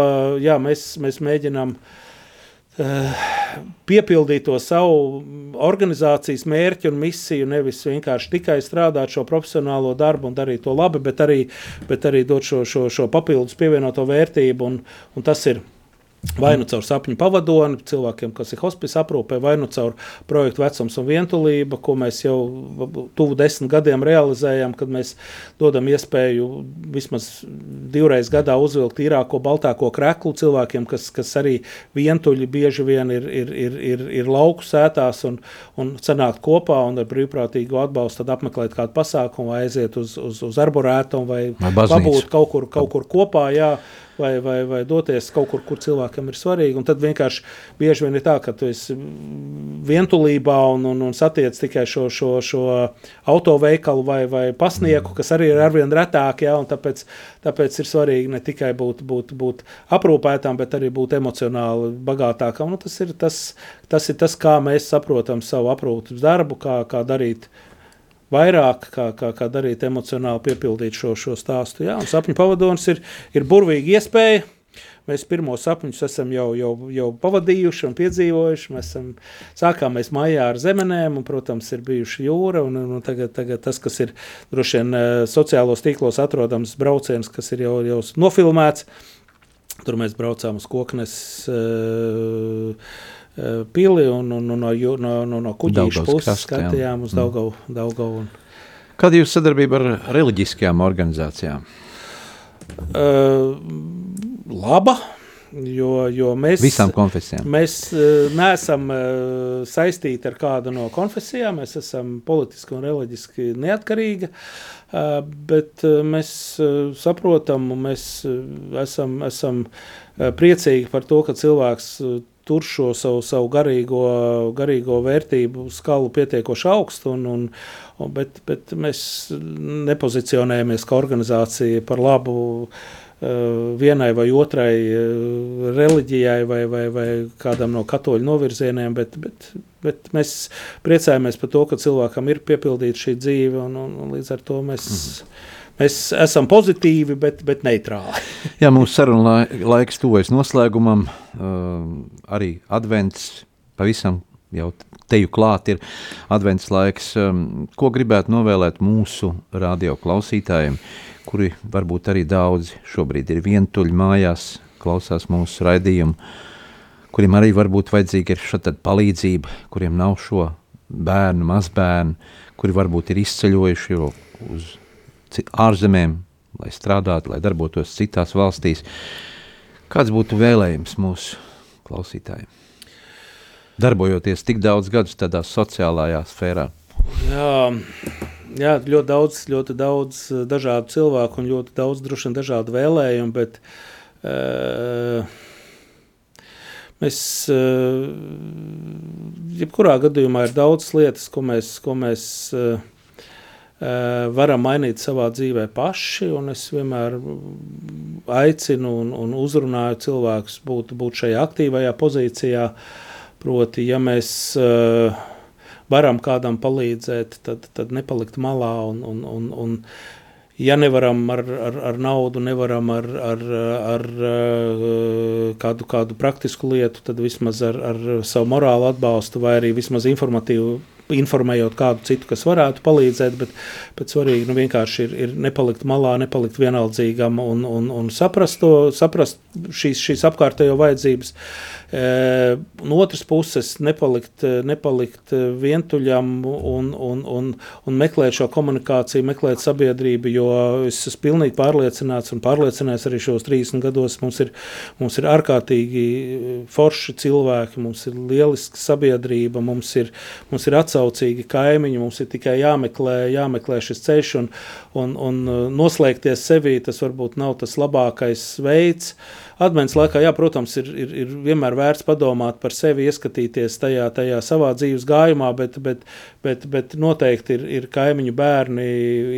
Speaker 2: jā, mēs, mēs mēģinām uh, piepildīt to savu organizācijas mērķu un misiju, nevis vienkārši tikai strādāt šo profesionālo darbu un darīt to labi, bet arī, bet arī dot šo, šo, šo papildus pievienoto vērtību. Un, un tas ir Vai nu caur sapņu pavadoni, cilvēkiem, kas ir hospice aprūpē, vai nu caur projektu vecums un vientulība, ko mēs jau tuvu desmit gadiem realizējam, kad mēs dodam iespēju vismaz divreiz gadā uzvilkt tīrāko, baltāko kreklu cilvēkiem, kas, kas arī vientuļi bieži vien ir, ir, ir, ir, ir lauku sētās un, un sanākt kopā un ar brīvprātīgu atbalstu apmeklēt kādu pasākumu vai aiziet uz, uz, uz arborētumu vai, vai pabūt kaut kur, kaut kur kopā. Jā vai, vai, vai doties kaut kur, kur cilvēkam ir svarīgi. Un tad vienkārši bieži vien ir tā, ka tu esi vientulībā un, un, un satiec tikai šo, šo, šo autoveikalu vai, vai pasnieku, kas arī ir arvien retāk. Ja, tāpēc, tāpēc ir svarīgi ne tikai būt, būt, būt aprūpētām, bet arī būt emocionāli bagātākam. Nu, tas, ir tas, tas ir tas, kā mēs saprotam savu aprūpes darbu, kā, kā darīt vairāk, kā, kā, kā darīt emocionāli, piepildīt šo, šo stāstu. Jā, sapņu pavadonis ir, ir burvīga iespēja. Mēs pirmos sapņus esam jau, jau, jau pavadījuši un piedzīvojuši. Mēs esam, sākām mēs maijā ar zemenēm, un, protams, ir bijuši jūra. Un, un tagad, tagad tas, kas ir droši vien eh, sociālos tīklos atrodams brauciens, kas ir jau, jau nofilmēts, tur mēs braucām uz koknes. Uh, pili un, un, un no, no, no, no kuģīša puses skatījām uz Daugavu. Mm. Daugavu un...
Speaker 1: Kāda ir jūsu sadarbība ar reliģiskajām organizācijām?
Speaker 2: Uh, laba. Jo, jo mēs,
Speaker 1: Visām konfesijām.
Speaker 2: Mēs uh, neesam uh, saistīti ar kādu no konfesijām. Mēs esam politiski un reliģiski neatkarīgi. Uh, bet uh, mēs uh, saprotam, un mēs uh, esam, esam uh, priecīgi par to, ka cilvēks uh, tur šo savu, savu garīgo, garīgo vērtību skalu pietiekoši augstu, un, un, un, bet, bet mēs nepozicionējamies kā organizācija par labu uh, vienai vai otrai uh, reliģijai vai, vai, vai kādam no katoļu novirzieniem, bet, bet, bet mēs priecājamies par to, ka cilvēkam ir piepildīta šī dzīve, un, un, un līdz ar to mēs. Mm. Mēs esam pozitīvi, bet, bet neitrāli.
Speaker 1: Jā, mūsu saruna laiks tuvojas noslēgumam. Uh, arī advents pavisam jau teju klāt ir advents laiks. Um, ko gribētu novēlēt mūsu radio klausītājiem, kuri varbūt arī daudzi šobrīd ir vientuļi mājās, klausās mūsu raidījumu, kuriem arī varbūt vajadzīga ir šāda palīdzība, kuriem nav šo bērnu, mazbērnu, kuri varbūt ir izceļojuši uz ārzemēm, lai strādātu, lai darbotos citās valstīs. Kāds būtu vēlējums mūsu klausītājiem? Darbojoties tik daudz gadus tādā sociālajā sfērā.
Speaker 2: Jā, jā ļoti daudz, ļoti daudz eh, dažādu cilvēku un ļoti daudz droši vien dažādu vēlējumu, bet uh, mēs, uh, jebkurā gadījumā ir daudz lietas, ko mēs, ko mēs uh, Eh, varam mainīt savā dzīvē paši. Es vienmēr aicinu un, un uzrunāju cilvēkus būt, būt šajā aktīvajā pozīcijā. Proti, ja mēs uh, varam kādam palīdzēt, tad, tad nepalikt malā un, un, un, un ja nevaram ar, ar, ar naudu, nevaram ar, ar, ar eh, kādu, kādu praktisku lietu, tad vismaz ar, ar savu morālu atbalstu vai arī vismaz informatīvu informējot kādu citu, kas varētu palīdzēt, bet, bet svarīgi nu, vienkārši ir, ir nepalikt malā, nepalikt vienaldzīgam un, un, un saprast, to, saprast šīs, šīs apkārtējo vajadzības. No otras puses, nepalikt, nepalikt vientuļam un, un, un, un meklēt šo komunikāciju, meklēt sabiedrību, jo es esmu pilnīgi pārliecināts un pārliecināts arī šos 30 gados. Mums ir, mums ir ārkārtīgi forši cilvēki, mums ir lieliska sabiedrība, mums ir, mums ir atsaucīgi kaimiņi, mums ir tikai jāmeklē, jāmeklē šis ceļš un, un, un noslēgties sevī. Tas varbūt nav tas labākais veids. Advents laikā, jā, protams, ir, ir, ir vienmēr vērts padomāt par sevi, ieskatīties tajā, tajā savā dzīves gājumā, bet, bet, bet, bet noteikti ir, ir kaimiņu bērni,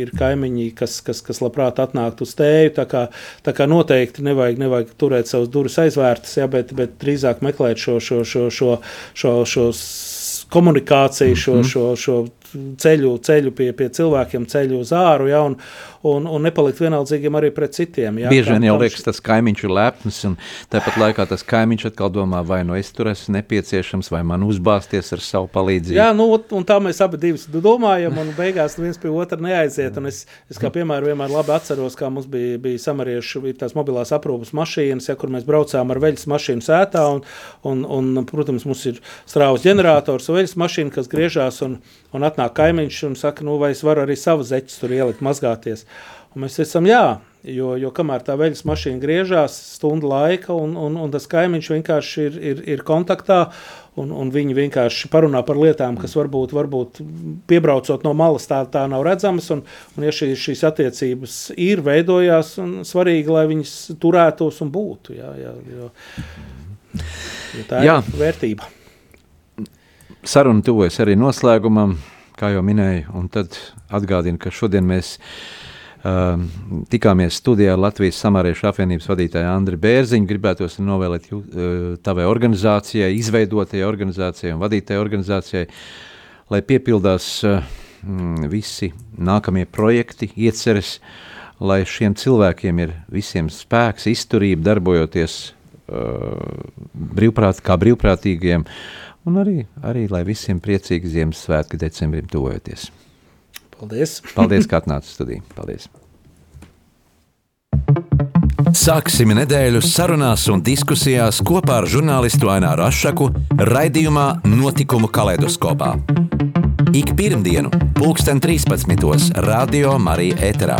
Speaker 2: ir kaimiņi, kas, kas, kas labprāt atnāktu uz tēju. Tā kā, tā kā noteikti nevajag, nevajag turēt savus durvis aizvērtas, jā, bet, bet drīzāk meklēt šo, šo, šo, šo, šo, šo komunikāciju, šo, šo, šo ceļu, ceļu pie, pie cilvēkiem, ceļu uz āru, ja, un, un, un nepalikt vienaldzīgiem arī pret citiem. Ja,
Speaker 1: Bieži vien jau liekas, tas kaimiņš ir lepns, un tāpat laikā tas kaimiņš atkal domā, vai nu es tur esmu nepieciešams, vai man uzbāzties ar savu palīdzību.
Speaker 2: Jā, nu, un tā mēs abi domājam, un beigās viens pie otra neaiziet. Un es, es kā piemēram vienmēr labi atceros, kā mums bija, bija samariešu tās mobilās aprūpas mašīnas, ja, kur mēs braucām ar veļas mašīnu sētā, un, un, un, protams, mums ir strāvas ģenerators, veļas mašīna, kas griežās un, un atnāk kaimiņš un saka, nu vai es varu arī savu zeķus tur ielikt mazgāties. Un mēs esam jā, jo, jo kamēr tā veļas mašīna griežās stundu laika, un, un, un tas kaimiņš vienkārši ir, ir, ir kontaktā, un, un viņi vienkārši parunā par lietām, kas varbūt, varbūt piebraucot no malas tā, tā nav redzamas, un, un ja šī, šīs attiecības ir, veidojās, un svarīgi, lai viņas turētos un būtu, jā, jā, jo, jo tā jā. ir vērtība.
Speaker 1: Saruna tuvojas arī noslēgumam, kā jau minēju, un tad atgādinu, ka šodien mēs uh, tikāmies studijā ar Latvijas Samāriešu apvienības vadītāju Andri Bērziņu. Gribētos novēlēt jū, uh, tavai organizācijai, izveidotajai organizācijai un vadītajai organizācijai, lai piepildās uh, visi nākamie projekti, ieceres, lai šiem cilvēkiem ir visiem spēks, izturība darbojoties uh, brīvprāt, kā brīvprātīgiem, uh, Un arī, arī lai visiem priecīgi Ziemassvētki decembrim tuvojoties.
Speaker 2: Paldies!
Speaker 1: Paldies, ka atnācāt studijā. Paldies!
Speaker 6: Sāksim nedēļu sarunās un diskusijās kopā ar žurnālistu Aināru Rošu raidījumā Notikumu kaleidoskopā. Ik pirmdienu, 2013. Radio Marija Eterā.